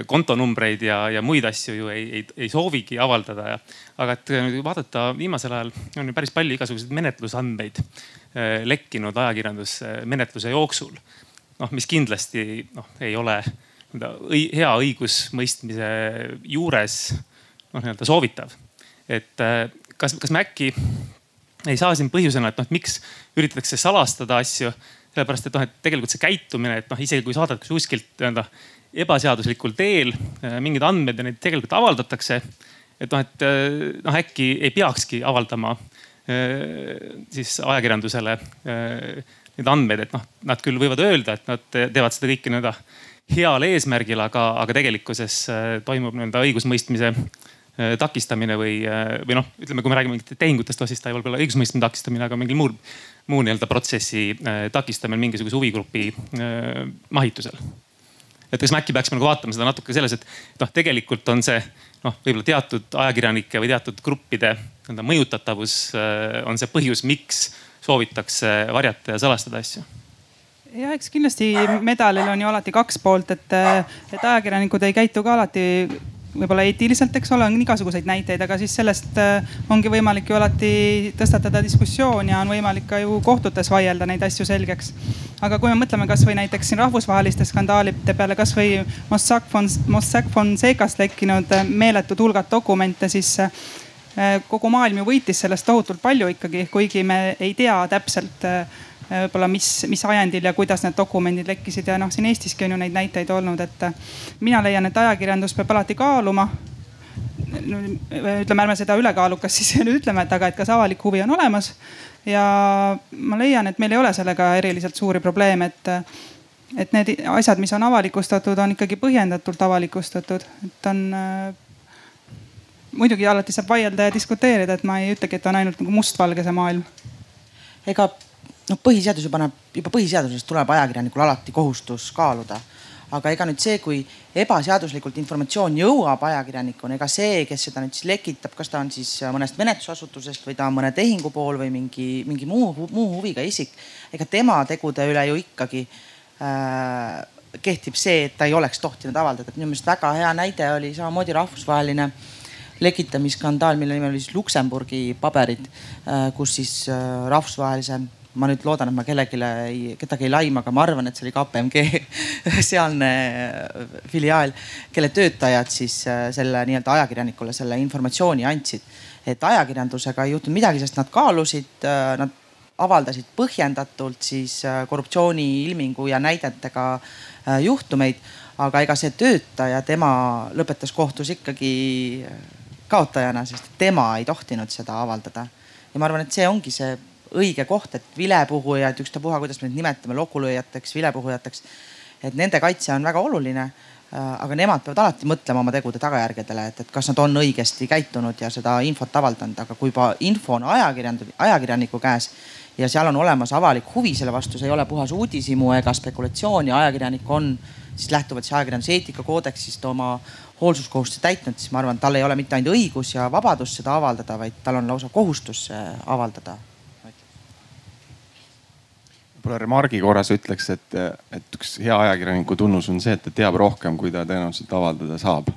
kontonumbreid ja, ja muid asju ju ei, ei, ei soovigi avaldada ja. aga et vaadata viimasel ajal on ju päris palju igasuguseid menetlusandmeid lekkinud ajakirjandusmenetluse jooksul noh, mis kindlasti noh, ei ole hea õigusmõistmise juures noh, nii-öelda soovitav. et äh, kas, kas me äkki ei saa siin põhjusena, et noh, miks üritatakse salastada asju, sellepärast et noh, et tegelikult see käitumine, et noh, isegi kui saadetakse kuskilt nii-öelda ebaseaduslikul teel äh, mingeid andmeid ja neid tegelikult avaldatakse. et noh, et äh, noh, äkki ei peakski avaldama siis ajakirjandusele neid andmeid, et noh, nad küll võivad öelda, et nad teevad seda kõike nii-öelda heal eesmärgil, aga, aga tegelikkuses äh, toimub nii-öelda õigusmõistmise äh, takistamine või, äh, või noh, ütleme, kui me räägime mingitest tehingutest, siis ta ei võib olla õigusmõistmise takistamine, aga mingil muul, muu nii-öelda protsessi takistamine mingisuguse huvigrupi mahitusel. et kas me äkki peaksime nagu vaatama seda natuke selles, et noh, tegelikult on see noh, võib-olla teatud ajakirjanike või teatud gruppide nii-öelda mõjutatavus on see põhjus, miks soovitakse varjata ja salastada asju? jah, eks kindlasti medalil on ju alati kaks poolt, et, et ajakirjanikud ei käitu ka alati võib-olla eetiliselt, eks ole, on igasuguseid näiteid, aga siis sellest äh, ongi võimalik ju alati tõstatada diskussioon ja on võimalik ka ju kohtutes vaielda neid asju selgeks. aga kui me mõtleme kasvõi näiteks siin rahvusvaheliste skandaalide peale, kasvõi Mossack Mossack Fonsecast lekkinud äh, meeletud hulgad dokumente, siis kogu maailm ju võitis sellest tohutult palju ikkagi, kuigi me ei tea täpselt võib-olla mis, mis ajendil ja kuidas need dokumendid lekkisid ja noh, siin Eestiski on ju neid näiteid olnud, et mina leian, et ajakirjandus peab alati kaaluma ütleme, ärme seda ülekaalukas siis ütleme, et aga, et kas avalik huvi on olemas. ja ma leian, et meil ei ole sellega eriliselt suuri probleeme, et, et need asjad, mis on avalikustatud, on ikkagi põhjendatult avalikustatud, et on muidugi alati saab vaielda ja diskuteerida, et ma ei ütlegi, et on ainult nagu mustvalge see maailm. ega noh, põhiseadus ju paneb, juba põhiseadusest tuleb ajakirjanikul alati kohustus kaaluda. aga ega nüüd see, kui ebaseaduslikult informatsioon jõuab ajakirjanikuni, ega see, kes seda nüüd siis lekitab, kas ta on siis mõnest menetlusasutusest või ta on mõne tehingu pool või mingi, mingi muu, muu huviga isik. ega tema tegude üle ju ikkagi äh, kehtib see, et ta ei oleks tohtinud avaldada. minu meelest väga hea näide oli samamoodi rahvusvaheline lekitamisskandaal, mille nimi oli siis Luksemburgi paberid, äh, kus siis äh, rahvusvahelise ma nüüd loodan, et ma kellelegi kedagi ei laima, aga ma arvan, et see oli KPMG sealne äh, filiaal, kelle töötajad siis selle nii-öelda ajakirjanikule selle informatsiooni andsid. et ajakirjandusega ei juhtunud midagi, sest nad kaalusid, nad avaldasid põhjendatult siis korruptsiooniilmingu ja näidetega juhtumeid. aga ega see töötaja, tema lõpetas kohtus ikkagi kaotajana, sest tema ei tohtinud seda avaldada. ja ma arvan, et see ongi see õige koht, et vilepuhujad, ükstapuha, kuidas me neid nimetame, lokulööjateks, vilepuhujateks. et nende kaitse on väga oluline. Äh, aga nemad peavad alati mõtlema oma tegude tagajärgedele, et, et kas nad on õigesti käitunud ja seda infot avaldanud, aga kui juba info on ajakirjand-, ajakirjaniku käes ja seal on olemas avalik huvi selle vastu, see ei ole puhas uudishimu ega spekulatsioon ja ajakirjanik on siis lähtuvalt siis ajakirjanduse eetikakoodeksist oma hoolsuskohustuse täitnud, siis ma arvan, tal ei ole mitte ainult õigus ja vabadus seda avaldada, vaid tal on lausa kohustus avaldada võib-olla remargi korras ütleks, et, et üks hea ajakirjaniku tunnus on see, et ta teab rohkem, kui ta tõenäoliselt avaldada saab.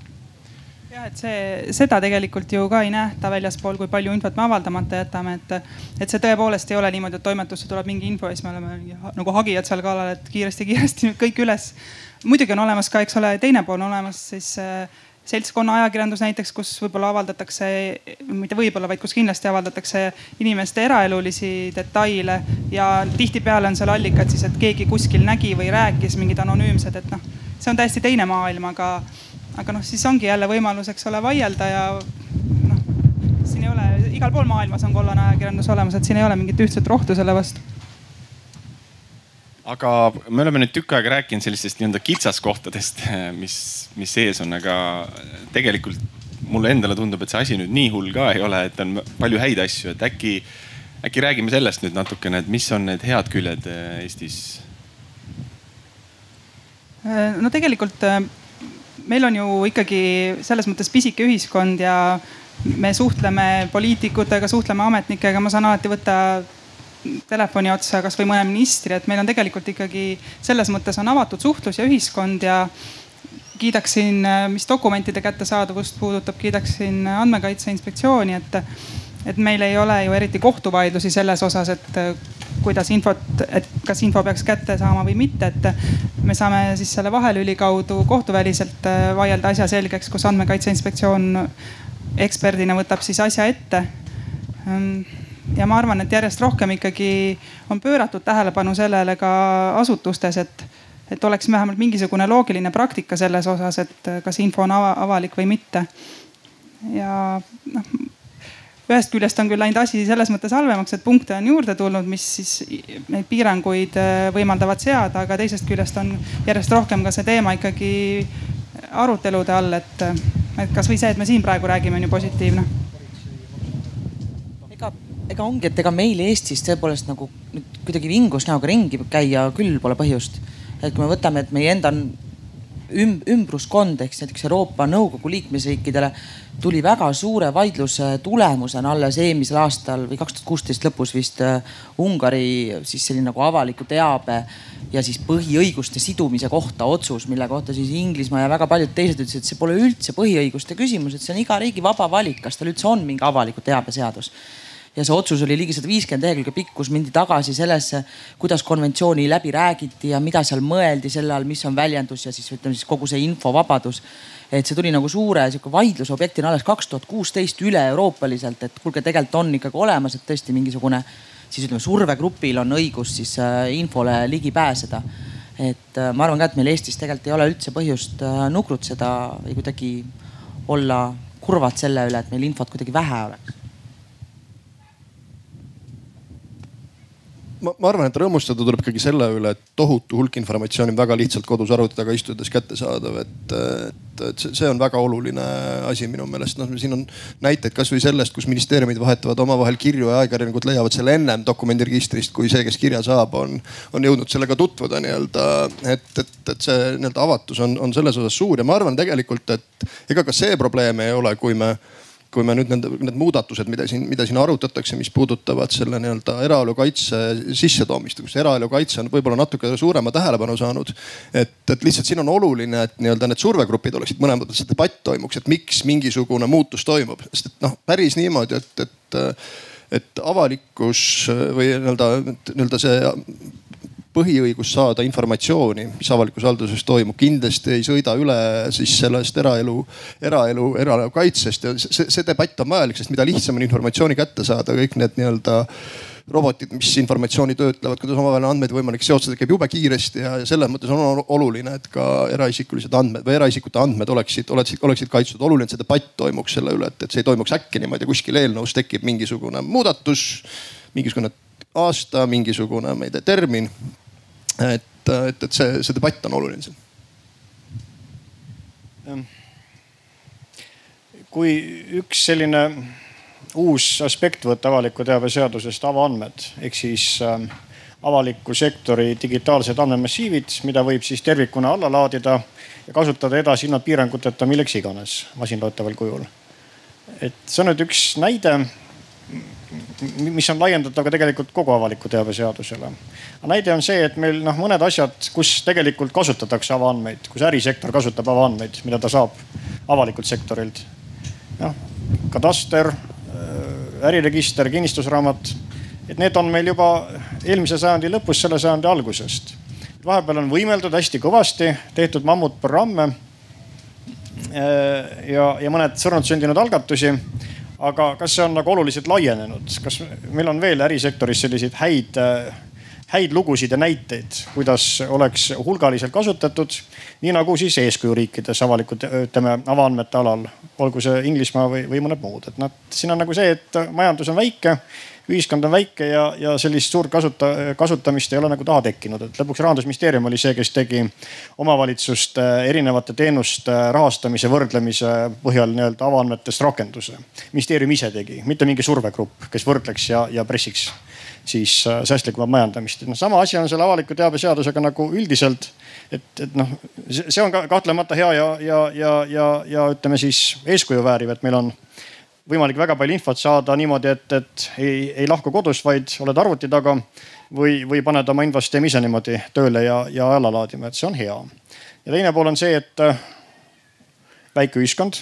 Jah, et see, seda tegelikult ju ka ei nähta väljaspool, kui palju infot me avaldamata jätame, et, et see tõepoolest ei ole niimoodi, et toimetusse tuleb mingi info ja siis me oleme nagu hagijad seal kallal, et kiiresti-kiiresti nüüd kõik üles. muidugi on olemas ka, eks ole, teine pool on olemas siis äh, seltskonna ajakirjandus näiteks, kus võib-olla avaldatakse, mitte võib-olla, vaid kus kindlasti avaldatakse inimeste eraelulisi detaile ja tihtipeale on seal allikad siis, et keegi kuskil nägi või rääkis mingid anonüümsed, et noh, see on täiesti teine maailm, aga, aga noh, siis ongi jälle võimalus, eks ole, vaielda ja noh, siin ei ole, igal pool maailmas on kollane ajakirjandus olemas, et siin ei ole mingit ühtset rohtu selle vastu aga me oleme nüüd tükk aega rääkinud sellistest nii-öelda kitsaskohtadest, mis, mis sees on, aga tegelikult mulle endale tundub, et see asi nüüd nii hull ka ei ole, et on palju häid asju, et äkki, äkki räägime sellest nüüd natukene, et mis on need head küljed äh, Eestis? no tegelikult äh, meil on ju ikkagi selles mõttes pisike ühiskond ja me suhtleme poliitikutega, suhtleme ametnikega, ma saan alati võtta telefoni otsa kasvõi mõne ministri, et meil on tegelikult ikkagi selles mõttes on avatud suhtlus ja ühiskond ja kiidaksin, mis dokumentide kättesaadavust puudutab, kiidaksin andmekaitse inspektsiooni, et, et meil ei ole ju eriti kohtuvaidlusi selles osas, et kuidas infot, et kas info peaks kätte saama või mitte, et me saame siis selle vahelüli kaudu kohtuväliselt vaielda asja selgeks, kus andmekaitse inspektsioon eksperdina võtab siis asja ette ja ma arvan, et järjest rohkem ikkagi on pööratud tähelepanu sellele ka asutustes, et, et oleks vähemalt mingisugune loogiline praktika selles osas, et kas info on avalik või mitte. ja noh, ühest küljest on küll läinud asi selles mõttes halvemaks, et punkte on juurde tulnud, mis siis neid piiranguid äh, võimaldavad seada, aga teisest küljest on järjest rohkem ka see teema ikkagi arutelude all, et, et kasvõi see, et me siin praegu räägime, on ju positiivne ega ongi, et ega meil Eestis tõepoolest nagu nüüd kuidagi vingus näoga ringi käia küll pole põhjust. et kui me võtame, et meie enda üm, ümbruskond ehk näiteks Euroopa Nõukogu liikmesriikidele tuli väga suure vaidluse tulemusena alles eelmisel aastal või kaks tuhat kuusteist lõpus vist äh, Ungari siis selline nagu avaliku teabe ja siis põhiõiguste sidumise kohta otsus, mille kohta siis Inglismaa ja väga paljud teised ütlesid, et see pole üldse põhiõiguste küsimus, et see on iga riigi vaba valik, kas tal üldse on mingi avaliku teabe seadus ja see otsus oli ligi sada viiskümmend lehekülge pikk, kus mindi tagasi sellesse, kuidas konventsiooni läbi räägiti ja mida seal mõeldi selle all, mis on väljendus ja siis ütleme siis kogu see infovabadus. et see tuli nagu suure sihuke vaidlusobjektina alles kaks tuhat kuusteist üle-euroopaliselt, et kuulge, tegelikult on ikkagi olemas, et tõesti mingisugune siis ütleme, survegrupil on õigus siis äh, infole ligi pääseda. et äh, ma arvan ka, et meil Eestis tegelikult ei ole üldse põhjust äh, nukrutseda või kuidagi olla kurvad selle üle, et meil infot kuidagi vähe oleks ma, ma arvan, et rõõmustada tuleb ikkagi selle üle, et tohutu hulk informatsiooni on väga lihtsalt kodus arvuti taga istudes kättesaadav, et, et, et see on väga oluline asi minu meelest. noh, siin on näiteid kasvõi sellest, kus ministeeriumid vahetavad omavahel kirju ja ajakirjanikud leiavad selle ennem dokumendiregistrist, kui see, kes kirja saab, on, on jõudnud sellega tutvuda nii-öelda. et, et, et see nii-öelda avatus on, on selles osas suur ja ma arvan tegelikult, et ega ka see probleem ei ole, kui me kui me nüüd nende, need muudatused, mida siin, mida siin arutatakse, mis puudutavad selle nii-öelda eraelu kaitse sissetoomist, kus eraelu kaitse on võib-olla natuke suurema tähelepanu saanud. et, et lihtsalt siin on oluline, et nii-öelda need survegrupid oleksid mõlemad, et see debatt toimuks, et miks mingisugune muutus toimub, sest et noh, päris niimoodi, et, et et avalikkus või nii-öelda, nii-öelda see põhiõigus saada informatsiooni, mis avalikus halduses toimub, kindlasti ei sõida üle siis sellest eraelu, eraelu, eraelu kaitsest ja see, see debatt on vajalik, sest mida lihtsam on informatsiooni kätte saada, kõik need nii-öelda robotid, mis informatsiooni töötlevad, kuidas omavahel andmeid võimalik seotada, käib jube kiiresti ja selles mõttes on oluline, et ka eraisikulised andmed või eraisikute andmed oleksid, oleksid, oleksid kaitstud. oluline, et see debatt toimuks selle üle, et, et see ei toimuks äkki niimoodi kuskil eelnõus tekib mingisugune muudatus, mingisugune aasta, mingisugune, ma ei tea, termin et, et, et see, see debatt on oluline siin. kui üks selline uus aspekt võtta avaliku teabe seadusest, avaandmed ehk siis äh, avaliku sektori digitaalsed andmemassiivid, mida võib siis tervikuna alla laadida ja kasutada edasi ilma piiranguteta milleks iganes masinloetaval kujul. et see on nüüd üks näide mis on laiendatav ka tegelikult kogu avaliku teabe seadusele. näide on see, et meil noh, mõned asjad, kus tegelikult kasutatakse avaandmeid, kus ärisektor kasutab avaandmeid, mida ta saab avalikult sektorilt. noh, kataster, äh, äriregister, kinnistusraamat, et need on meil juba eelmise sajandi lõpus, selle sajandi algusest. vahepeal on võimeldud hästi kõvasti, tehtud mammutprogramme äh, ja, ja mõned surnud sündinud algatusi aga kas see on nagu oluliselt laienenud, kas meil on veel ärisektoris selliseid häid, häid lugusid ja näiteid, kuidas oleks hulgaliselt kasutatud, nii nagu siis eeskujuriikides avalikud, ütleme avaandmete alal, olgu see Inglismaa või, või mõned muud, et noh, siin on nagu see, et majandus on väike ühiskond on väike ja, ja sellist suurt kasuta, kasutamist ei ole nagu taha tekkinud, et lõpuks rahandusministeerium oli see, kes tegi omavalitsuste erinevate teenuste rahastamise võrdlemise põhjal nii-öelda avaandmetest rakenduse. ministeerium ise tegi, mitte mingi survegrupp, kes võrdleks ja, ja pressiks siis äh, säästlikumat majandamist. noh, sama asi on selle avaliku teabe seadusega nagu üldiselt. et, et noh, see on ka kahtlemata hea ja, ja, ja, ja, ja ütleme siis eeskuju vääriv, et meil on võimalik väga palju infot saada niimoodi, et, et ei, ei lahku kodust, vaid oled arvuti taga või, või paned oma infosüsteemi ise niimoodi tööle ja, ja alla laadima, et see on hea. ja teine pool on see, et äh, väike ühiskond,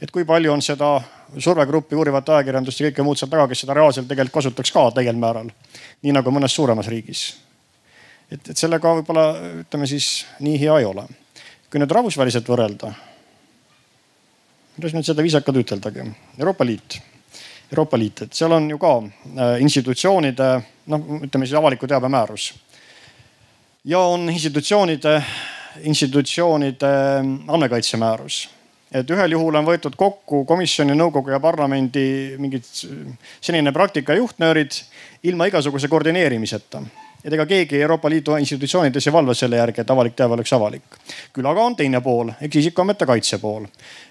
et kui palju on seda survegruppi, uurivat ajakirjandust ja kõike muud seal taga, kes seda reaalselt tegelikult kasutaks ka täiel määral. nii nagu mõnes suuremas riigis. et, et sellega võib-olla ütleme siis nii hea ei ole. kui nüüd rahvusväliselt võrrelda kuidas nüüd seda viisakalt üteldagi, Euroopa Liit. Euroopa Liit, et seal on ju ka äh, institutsioonide, noh, ütleme siis avaliku teabe määrus. ja on institutsioonide, institutsioonide andmekaitse määrus et ühel juhul on võetud kokku komisjoni, nõukogu ja parlamendi mingid senine praktika juhtnöörid ilma igasuguse koordineerimiseta et ega keegi Euroopa Liidu institutsioonides ei valva selle järgi, et avalik teave oleks avalik. küll aga on teine pool ehk isikuandmete kaitse pool,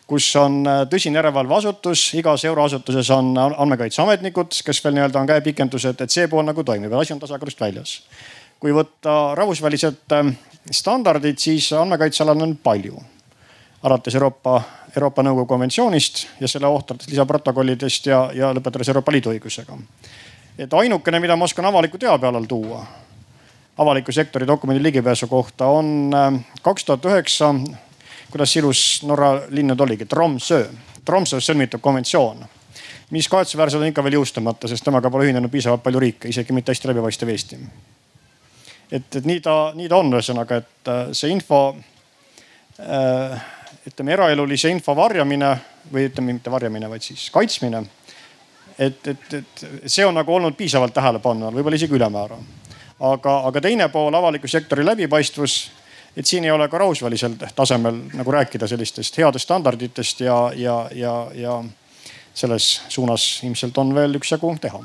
kus on äh, tõsine järelevalveasutus, igas euroasutuses on andmekaitseametnikud, kes veel nii-öelda on käepikendused, et see pool nagu toimib ja asi on tasakaalust väljas. kui võtta rahvusvälised äh, standardid, siis andmekaitsealal on palju. alates Euroopa, Euroopa Nõukogu konventsioonist ja selle ohtradatest lisaprotokollidest ja, ja lõpetades Euroopa Liidu õigusega. et ainukene, mida ma oskan avaliku teabe alal tuua avaliku sektori dokumendi ligipääsu kohta on äh, kaks tuhat üheksa, kuidas ilus Norra linn nüüd oligi, Tromsø, Tromsøs sõlmitud konventsioon mis kahetsusväärselt on ikka veel jõustumata, sest temaga pole ühinenud piisavalt palju riike, isegi mitte hästi läbipaistev Eesti. et, et nii ta, nii ta on ühesõnaga, et äh, see info äh,, ütleme eraelulise info varjamine või ütleme mitte varjamine, vaid siis kaitsmine. et, et, et see on nagu olnud piisavalt tähelepanu all, võib-olla isegi ülemäära. Aga, aga teine pool, avaliku sektori läbipaistvus et siin ei ole ka rahvusvahelisel tasemel nagu rääkida sellistest headest standarditest ja, ja, ja, ja selles suunas ilmselt on veel üksjagu teha.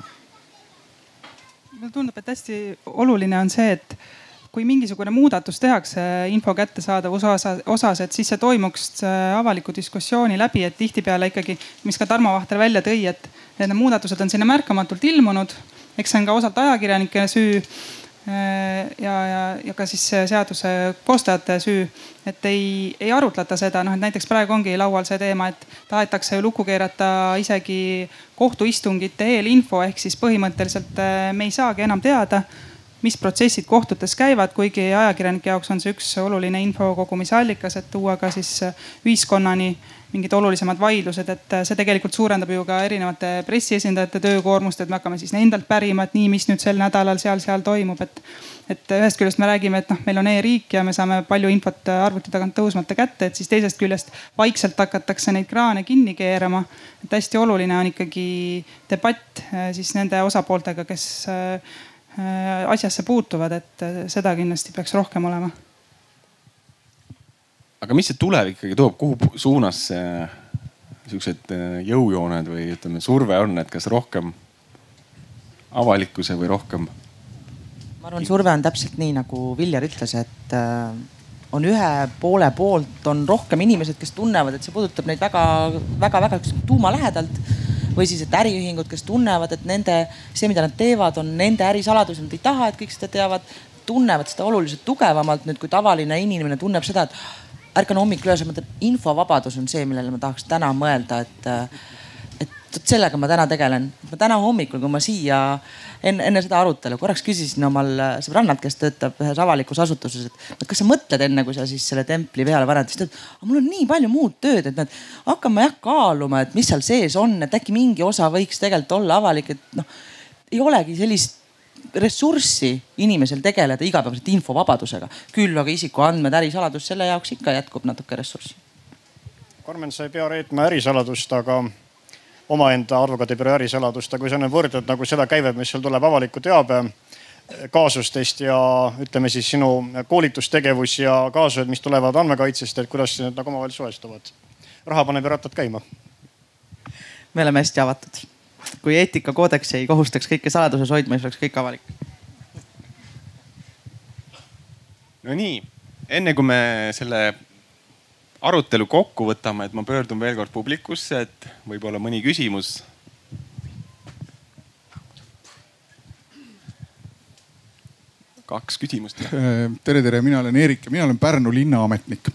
mulle tundub, et hästi oluline on see, et kui mingisugune muudatus tehakse info kättesaadavuse osas, osas, et siis see toimuks äh, avaliku diskussiooni läbi, et tihtipeale ikkagi, mis ka Tarmo Vahter välja tõi, et need muudatused on sinna märkamatult ilmunud. Eks see on ka osalt ajakirjanike süü Äh, ja, ja, ja ka siis seaduse koostajate süü, et ei, ei arutleta seda, noh et näiteks praegu ongi laual see teema, et tahetakse ju lukku keerata isegi kohtuistungite eelinfo, ehk siis põhimõtteliselt äh, me ei saagi enam teada, mis protsessid kohtutes käivad, kuigi ajakirjanike jaoks on see üks oluline info kogumise allikas, et tuua ka siis ühiskonnani mingid olulisemad vaidlused, et see tegelikult suurendab ju ka erinevate pressiesindajate töökoormust, et me hakkame siis nendelt pärima, et nii, mis nüüd sel nädalal seal-seal toimub, et. et ühest küljest me räägime, et noh, meil on e-riik ja me saame palju infot arvuti tagant tõusmata kätte, et siis teisest küljest vaikselt hakatakse neid kraane kinni keerama. et hästi oluline on ikkagi debatt siis nende osapooltega, kes asjasse puutuvad, et seda kindlasti peaks rohkem olema aga mis see tulevik ikkagi toob, kuhu suunas see siuksed äh, jõujooned või ütleme, surve on, et kas rohkem avalikkuse või rohkem? ma arvan, surve on täpselt nii, nagu Viljar ütles, et äh, on ühe poole poolt on rohkem inimesed, kes tunnevad, et see puudutab neid väga-väga-väga tuumalähedalt või siis, et äriühingud, kes tunnevad, et nende, see, mida nad teevad, on nende ärisaladus, nad ei taha, et kõik seda teavad, tunnevad seda oluliselt tugevamalt nüüd, kui tavaline inimene tunneb seda, et ärkan hommikul üles, mõtlen, infovabadus on see, millele ma tahaks täna mõelda, et, sellega ma täna tegelen. ma täna hommikul, kui ma siia enne, enne seda arutelu korraks küsisin omal sõbrannalt, kes töötab ühes avalikus asutuses, et kas sa mõtled enne, kui sa siis selle templi peale paned, siis ta ütleb, mul on nii palju muud tööd, et näed, hakkame jah kaaluma, et mis seal sees on, et äkki mingi osa võiks tegelikult olla avalik, et noh ei olegi sellist ressurssi inimesel tegeleda igapäevaselt infovabadusega. küll aga isikuandmed, ärisaladus, selle jaoks ikka jätkub natuke ressurssi. Karmen, sa ei pea reetma ärisaladust, aga omaenda advokaadibüroo ärisaladust, aga kui sa nüüd võrdled nagu seda käivet, mis sul tuleb avaliku teabe kaasustest ja ütleme siis sinu koolitustegevus ja kaasused, mis tulevad andmekaitsest, et kuidas need nagu omavahel suhestuvad? raha paneb ju rattad käima. me oleme hästi avatud kui eetikakoodeks ei kohustaks kõike saladuses hoidma, siis oleks kõik avalik. Nonii, enne kui me selle arutelu kokku võtame, et ma pöördun veel kord publikusse, et võib-olla mõni küsimus. kaks küsimust. tere, tere, mina olen Eerik ja mina olen Pärnu linnaametnik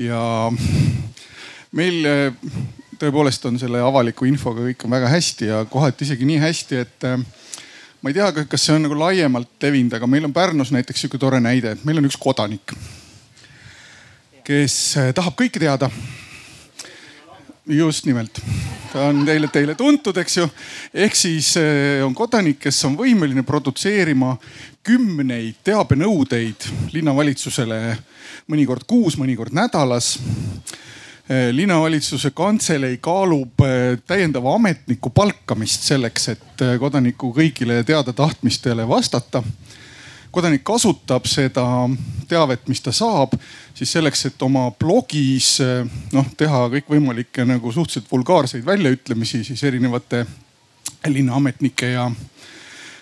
ja meil tõepoolest on selle avaliku infoga kõik on väga hästi ja kohati isegi nii hästi, et äh, ma ei tea, kas see on nagu laiemalt levinud, aga meil on Pärnus näiteks sihuke tore näide, et meil on üks kodanik, kes äh, tahab kõike teada. just nimelt, ta on teile, teile tuntud, eks ju. ehk siis äh, on kodanik, kes on võimeline produtseerima kümneid teabenõudeid linnavalitsusele mõnikord kuus, mõnikord nädalas Eh, linnavalitsuse kantselei kaalub eh, täiendava ametniku palkamist selleks, et eh, kodaniku kõigile teada-tahtmistele vastata. Kodanik kasutab seda teavet, mis ta saab siis selleks, et oma blogis noh, teha kõikvõimalikke nagu suhteliselt vulgaarseid väljaütlemisi siis erinevate linnaametnike ja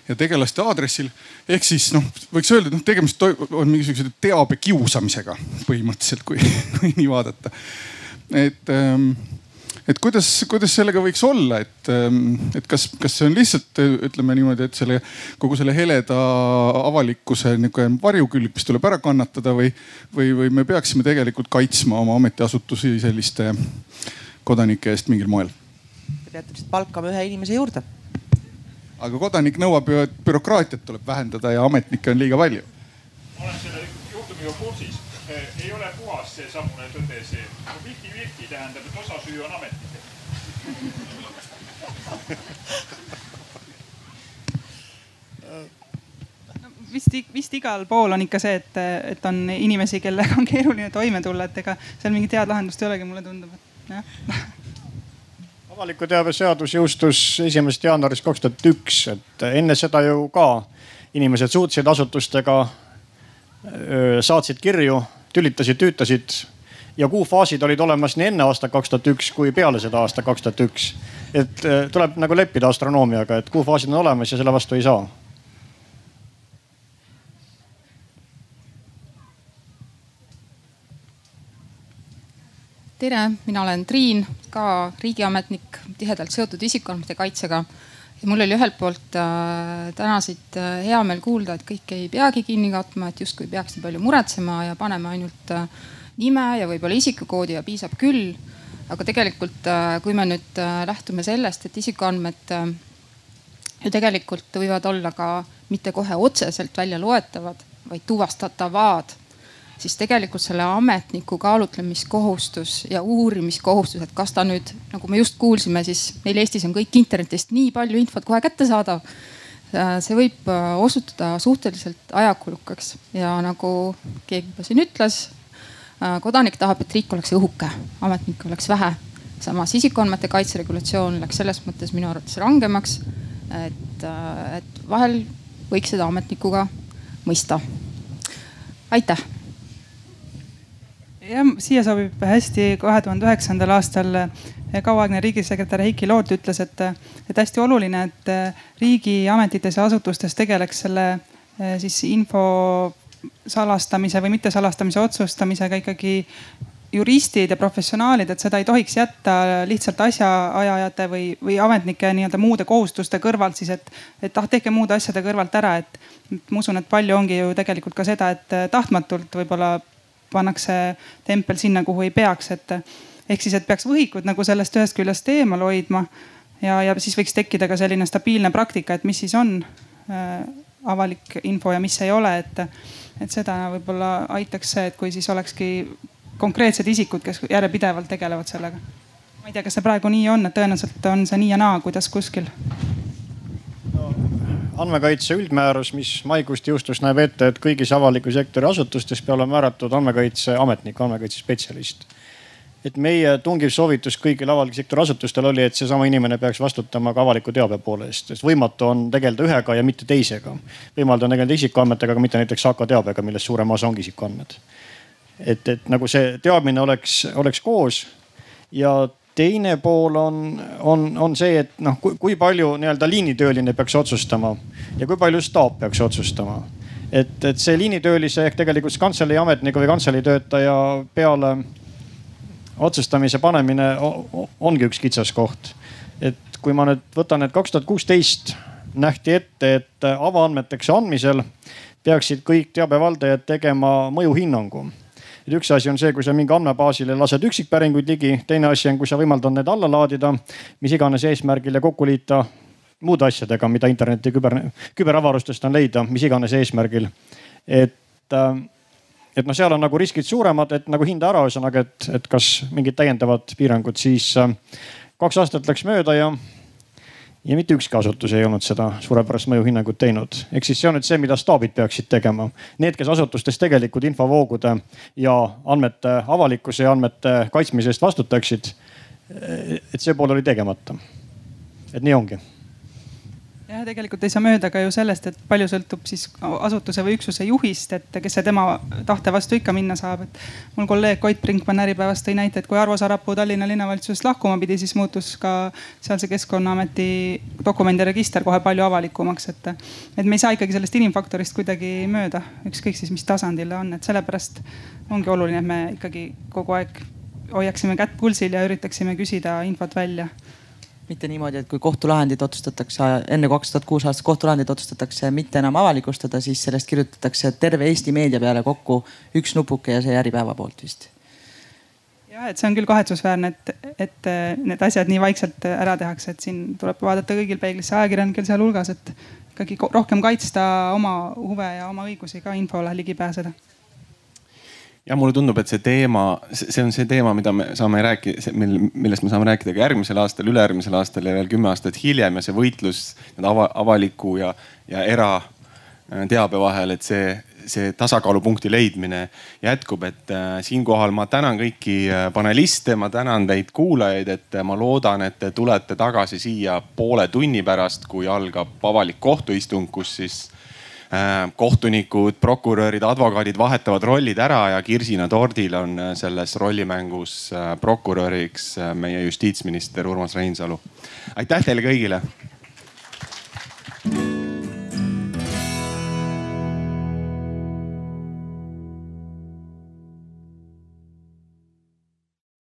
ja tegelaste aadressil. ehk siis noh, võiks öelda, et noh, tegemist on mingisuguse teabe kiusamisega põhimõtteliselt, kui, kui nii vaadata et ähm, et kuidas, kuidas sellega võiks olla, et, ähm, et kas, kas see on lihtsalt ütleme niimoodi, et selle kogu selle heleda avalikkuse niisugune varjukülg, mis tuleb ära kannatada või, või, või me peaksime tegelikult kaitsma oma ametiasutusi selliste kodanike eest mingil moel? Te peate lihtsalt palkama ühe inimese juurde. aga kodanik nõuab ju, et bürokraatiat tuleb vähendada ja ametnikke on liiga palju. olen selle juhtumiga kursis ei ole puhas seesamune tõde see. Vihti-vihti tähendab, et osa süü on ametnikel vist, vist igal pool on ikka see, et, et on inimesi, kellega on keeruline toime tulla, et ega seal mingit head lahendust ei olegi, mulle tundub, et jah. Avaliku teabe seadus jõustus esimesest jaanuarist kaks tuhat üks, et enne seda ju ka inimesed suutsid asutustega, saatsid kirju tülitasid, tüütasid ja kuufaasid olid olemas nii enne aastat kaks tuhat üks kui peale seda aastat kaks tuhat üks. et äh, tuleb nagu leppida astronoomiaga, et kuufaasid on olemas ja selle vastu ei saa. tere, mina olen Triin, ka riigiametnik, tihedalt seotud isikuandmete kaitsega ja mul oli ühelt poolt äh, tänasid äh, hea meel kuulda, et kõike ei peagi kinni katma, et justkui peaks nii palju muretsema ja panema ainult äh, nime ja võib-olla isikukoodi ja piisab küll. aga tegelikult äh,, kui me nüüd äh, lähtume sellest, et isikuandmed äh, ju tegelikult võivad olla ka mitte kohe otseselt välja loetavad, vaid tuvastatavad siis tegelikult selle ametniku kaalutlemiskohustus ja uurimiskohustus, et kas ta nüüd, nagu me just kuulsime, siis meil Eestis on kõik internetist nii palju infot kohe kättesaadav. See võib osutuda suhteliselt ajakulukaks ja nagu keegi juba siin ütles, kodanik tahab, et riik oleks õhuke, ametnikke oleks vähe. samas isikuandmete kaitse regulatsioon läks selles mõttes minu arvates rangemaks, et, et vahel võiks seda ametnikuga mõista. aitäh jah, siia sobib hästi kahe tuhande üheksandal aastal eh, kauaaegne riigisekretär Heiki Loot ütles, et, et hästi oluline, et riigiametites ja asutustes tegeleks selle siis info salastamise või mittesalastamise otsustamisega ikkagi juristid ja professionaalid, et seda ei tohiks jätta lihtsalt asjaajajate või, või ametnike nii-öelda muude kohustuste kõrvalt siis, et, et ah tehke muude asjade kõrvalt ära, et ma usun, et palju ongi ju tegelikult ka seda, et tahtmatult võib-olla pannakse tempel sinna, kuhu ei peaks, et ehk siis, et peaks võhikud nagu sellest ühest küljest eemal hoidma. ja, ja siis võiks tekkida ka selline stabiilne praktika, et mis siis on äh, avalik info ja mis ei ole, et, et seda võib-olla aitaks see, et kui siis olekski konkreetsed isikud, kes järjepidevalt tegelevad sellega. ma ei tea, kas see praegu nii on, et tõenäoliselt on see nii ja naa, kuidas kuskil andmekaitse üldmäärus, mis maikuust jõustus, näeb ette, et kõigis avaliku sektori asutustes peab olema määratud andmekaitseametnik, andmekaitsespetsialist. Et meie tungiv soovitus kõigil avaliku sektori asutustel oli, et seesama inimene peaks vastutama ka avaliku teabe poole eest, sest võimatu on tegeleda ühega ja mitte teisega. võimaldav on tegeleda isikuandmetega, aga mitte näiteks AK teabega, millest suurem osa ongi isikuandmed. et, et nagu see teadmine oleks, oleks koos ja teine pool on, on, on see, et noh, kui palju nii-öelda liinitööline peaks otsustama ja kui palju staap peaks otsustama. et, et see liinitöölise ehk tegelikult kantselei ametniku või kantselei töötaja peale otsustamise panemine ongi üks kitsaskoht. et kui ma nüüd võtan, et kaks tuhat kuusteist nähti ette, et avaandmeteks andmisel peaksid kõik teabevaldajad tegema mõjuhinnangu et üks asi on see, kui sa mingi andmebaasile lased üksikpäringuid ligi, teine asi on, kui sa võimaldad need alla laadida, mis iganes eesmärgil ja kokku liita muude asjadega, mida interneti küber, küberavarustest on leida, mis iganes eesmärgil. et, äh, et noh, seal on nagu riskid suuremad, et nagu hinda ära, ühesõnaga, et, et kas mingid täiendavad piirangud, siis äh, kaks aastat läks mööda ja ja mitte ükski asutus ei olnud seda suurepärast mõjuhinnangut teinud. ehk siis see on nüüd see, mida staabid peaksid tegema. Need, kes asutustes tegelikult infovoogude ja andmete avalikkuse ja andmete kaitsmise eest vastutaksid. et see pool oli tegemata. et nii ongi jah, tegelikult ei saa mööda ka ju sellest, et palju sõltub siis asutuse või üksuse juhist, et kes see tema tahte vastu ikka minna saab, et. mul kolleeg Koit Brinkmann Äripäevast tõi näite, et kui Arvo Sarapuu Tallinna linnavalitsusest lahkuma pidi, siis muutus ka sealse keskkonnaameti dokumendiregister kohe palju avalikumaks, et. et me ei saa ikkagi sellest inimfaktorist kuidagi mööda, ükskõik siis mis tasandil on, et sellepärast ongi oluline, et me ikkagi kogu aeg hoiaksime kätt pulsil ja üritaksime küsida infot välja mitte niimoodi, et kui kohtulahendid otsustatakse enne kaks tuhat kuus aastat kohtulahendid otsustatakse mitte enam avalikustada, siis sellest kirjutatakse terve Eesti meedia peale kokku üks nupuke ja see Äripäeva poolt vist. jah, et see on küll kahetsusväärne, et, et need asjad nii vaikselt ära tehakse, et siin tuleb vaadata kõigil peeglisse, ajakirjanikel sealhulgas, et ikkagi rohkem kaitsta oma huve ja oma õigusi ka infole ligi pääseda ja mulle tundub, et see teema, see on see teema, mida me saame rääkida, millest me saame rääkida ka järgmisel aastal, ülejärgmisel aastal ja veel kümme aastat hiljem ja see võitlus ava, avaliku ja, ja erateabe äh, vahel, et see, see tasakaalupunkti leidmine jätkub, et äh, siinkohal ma tänan kõiki äh, paneliste, ma tänan teid kuulajaid, et ma loodan, et te tulete tagasi siia poole tunni pärast, kui algab avalik kohtuistung, kus siis Äh, kohtunikud, prokurörid, advokaadid vahetavad rollid ära ja kirsina tordil on äh, selles rollimängus äh, prokuröriks meie justiitsminister Urmas Reinsalu. aitäh teile kõigile.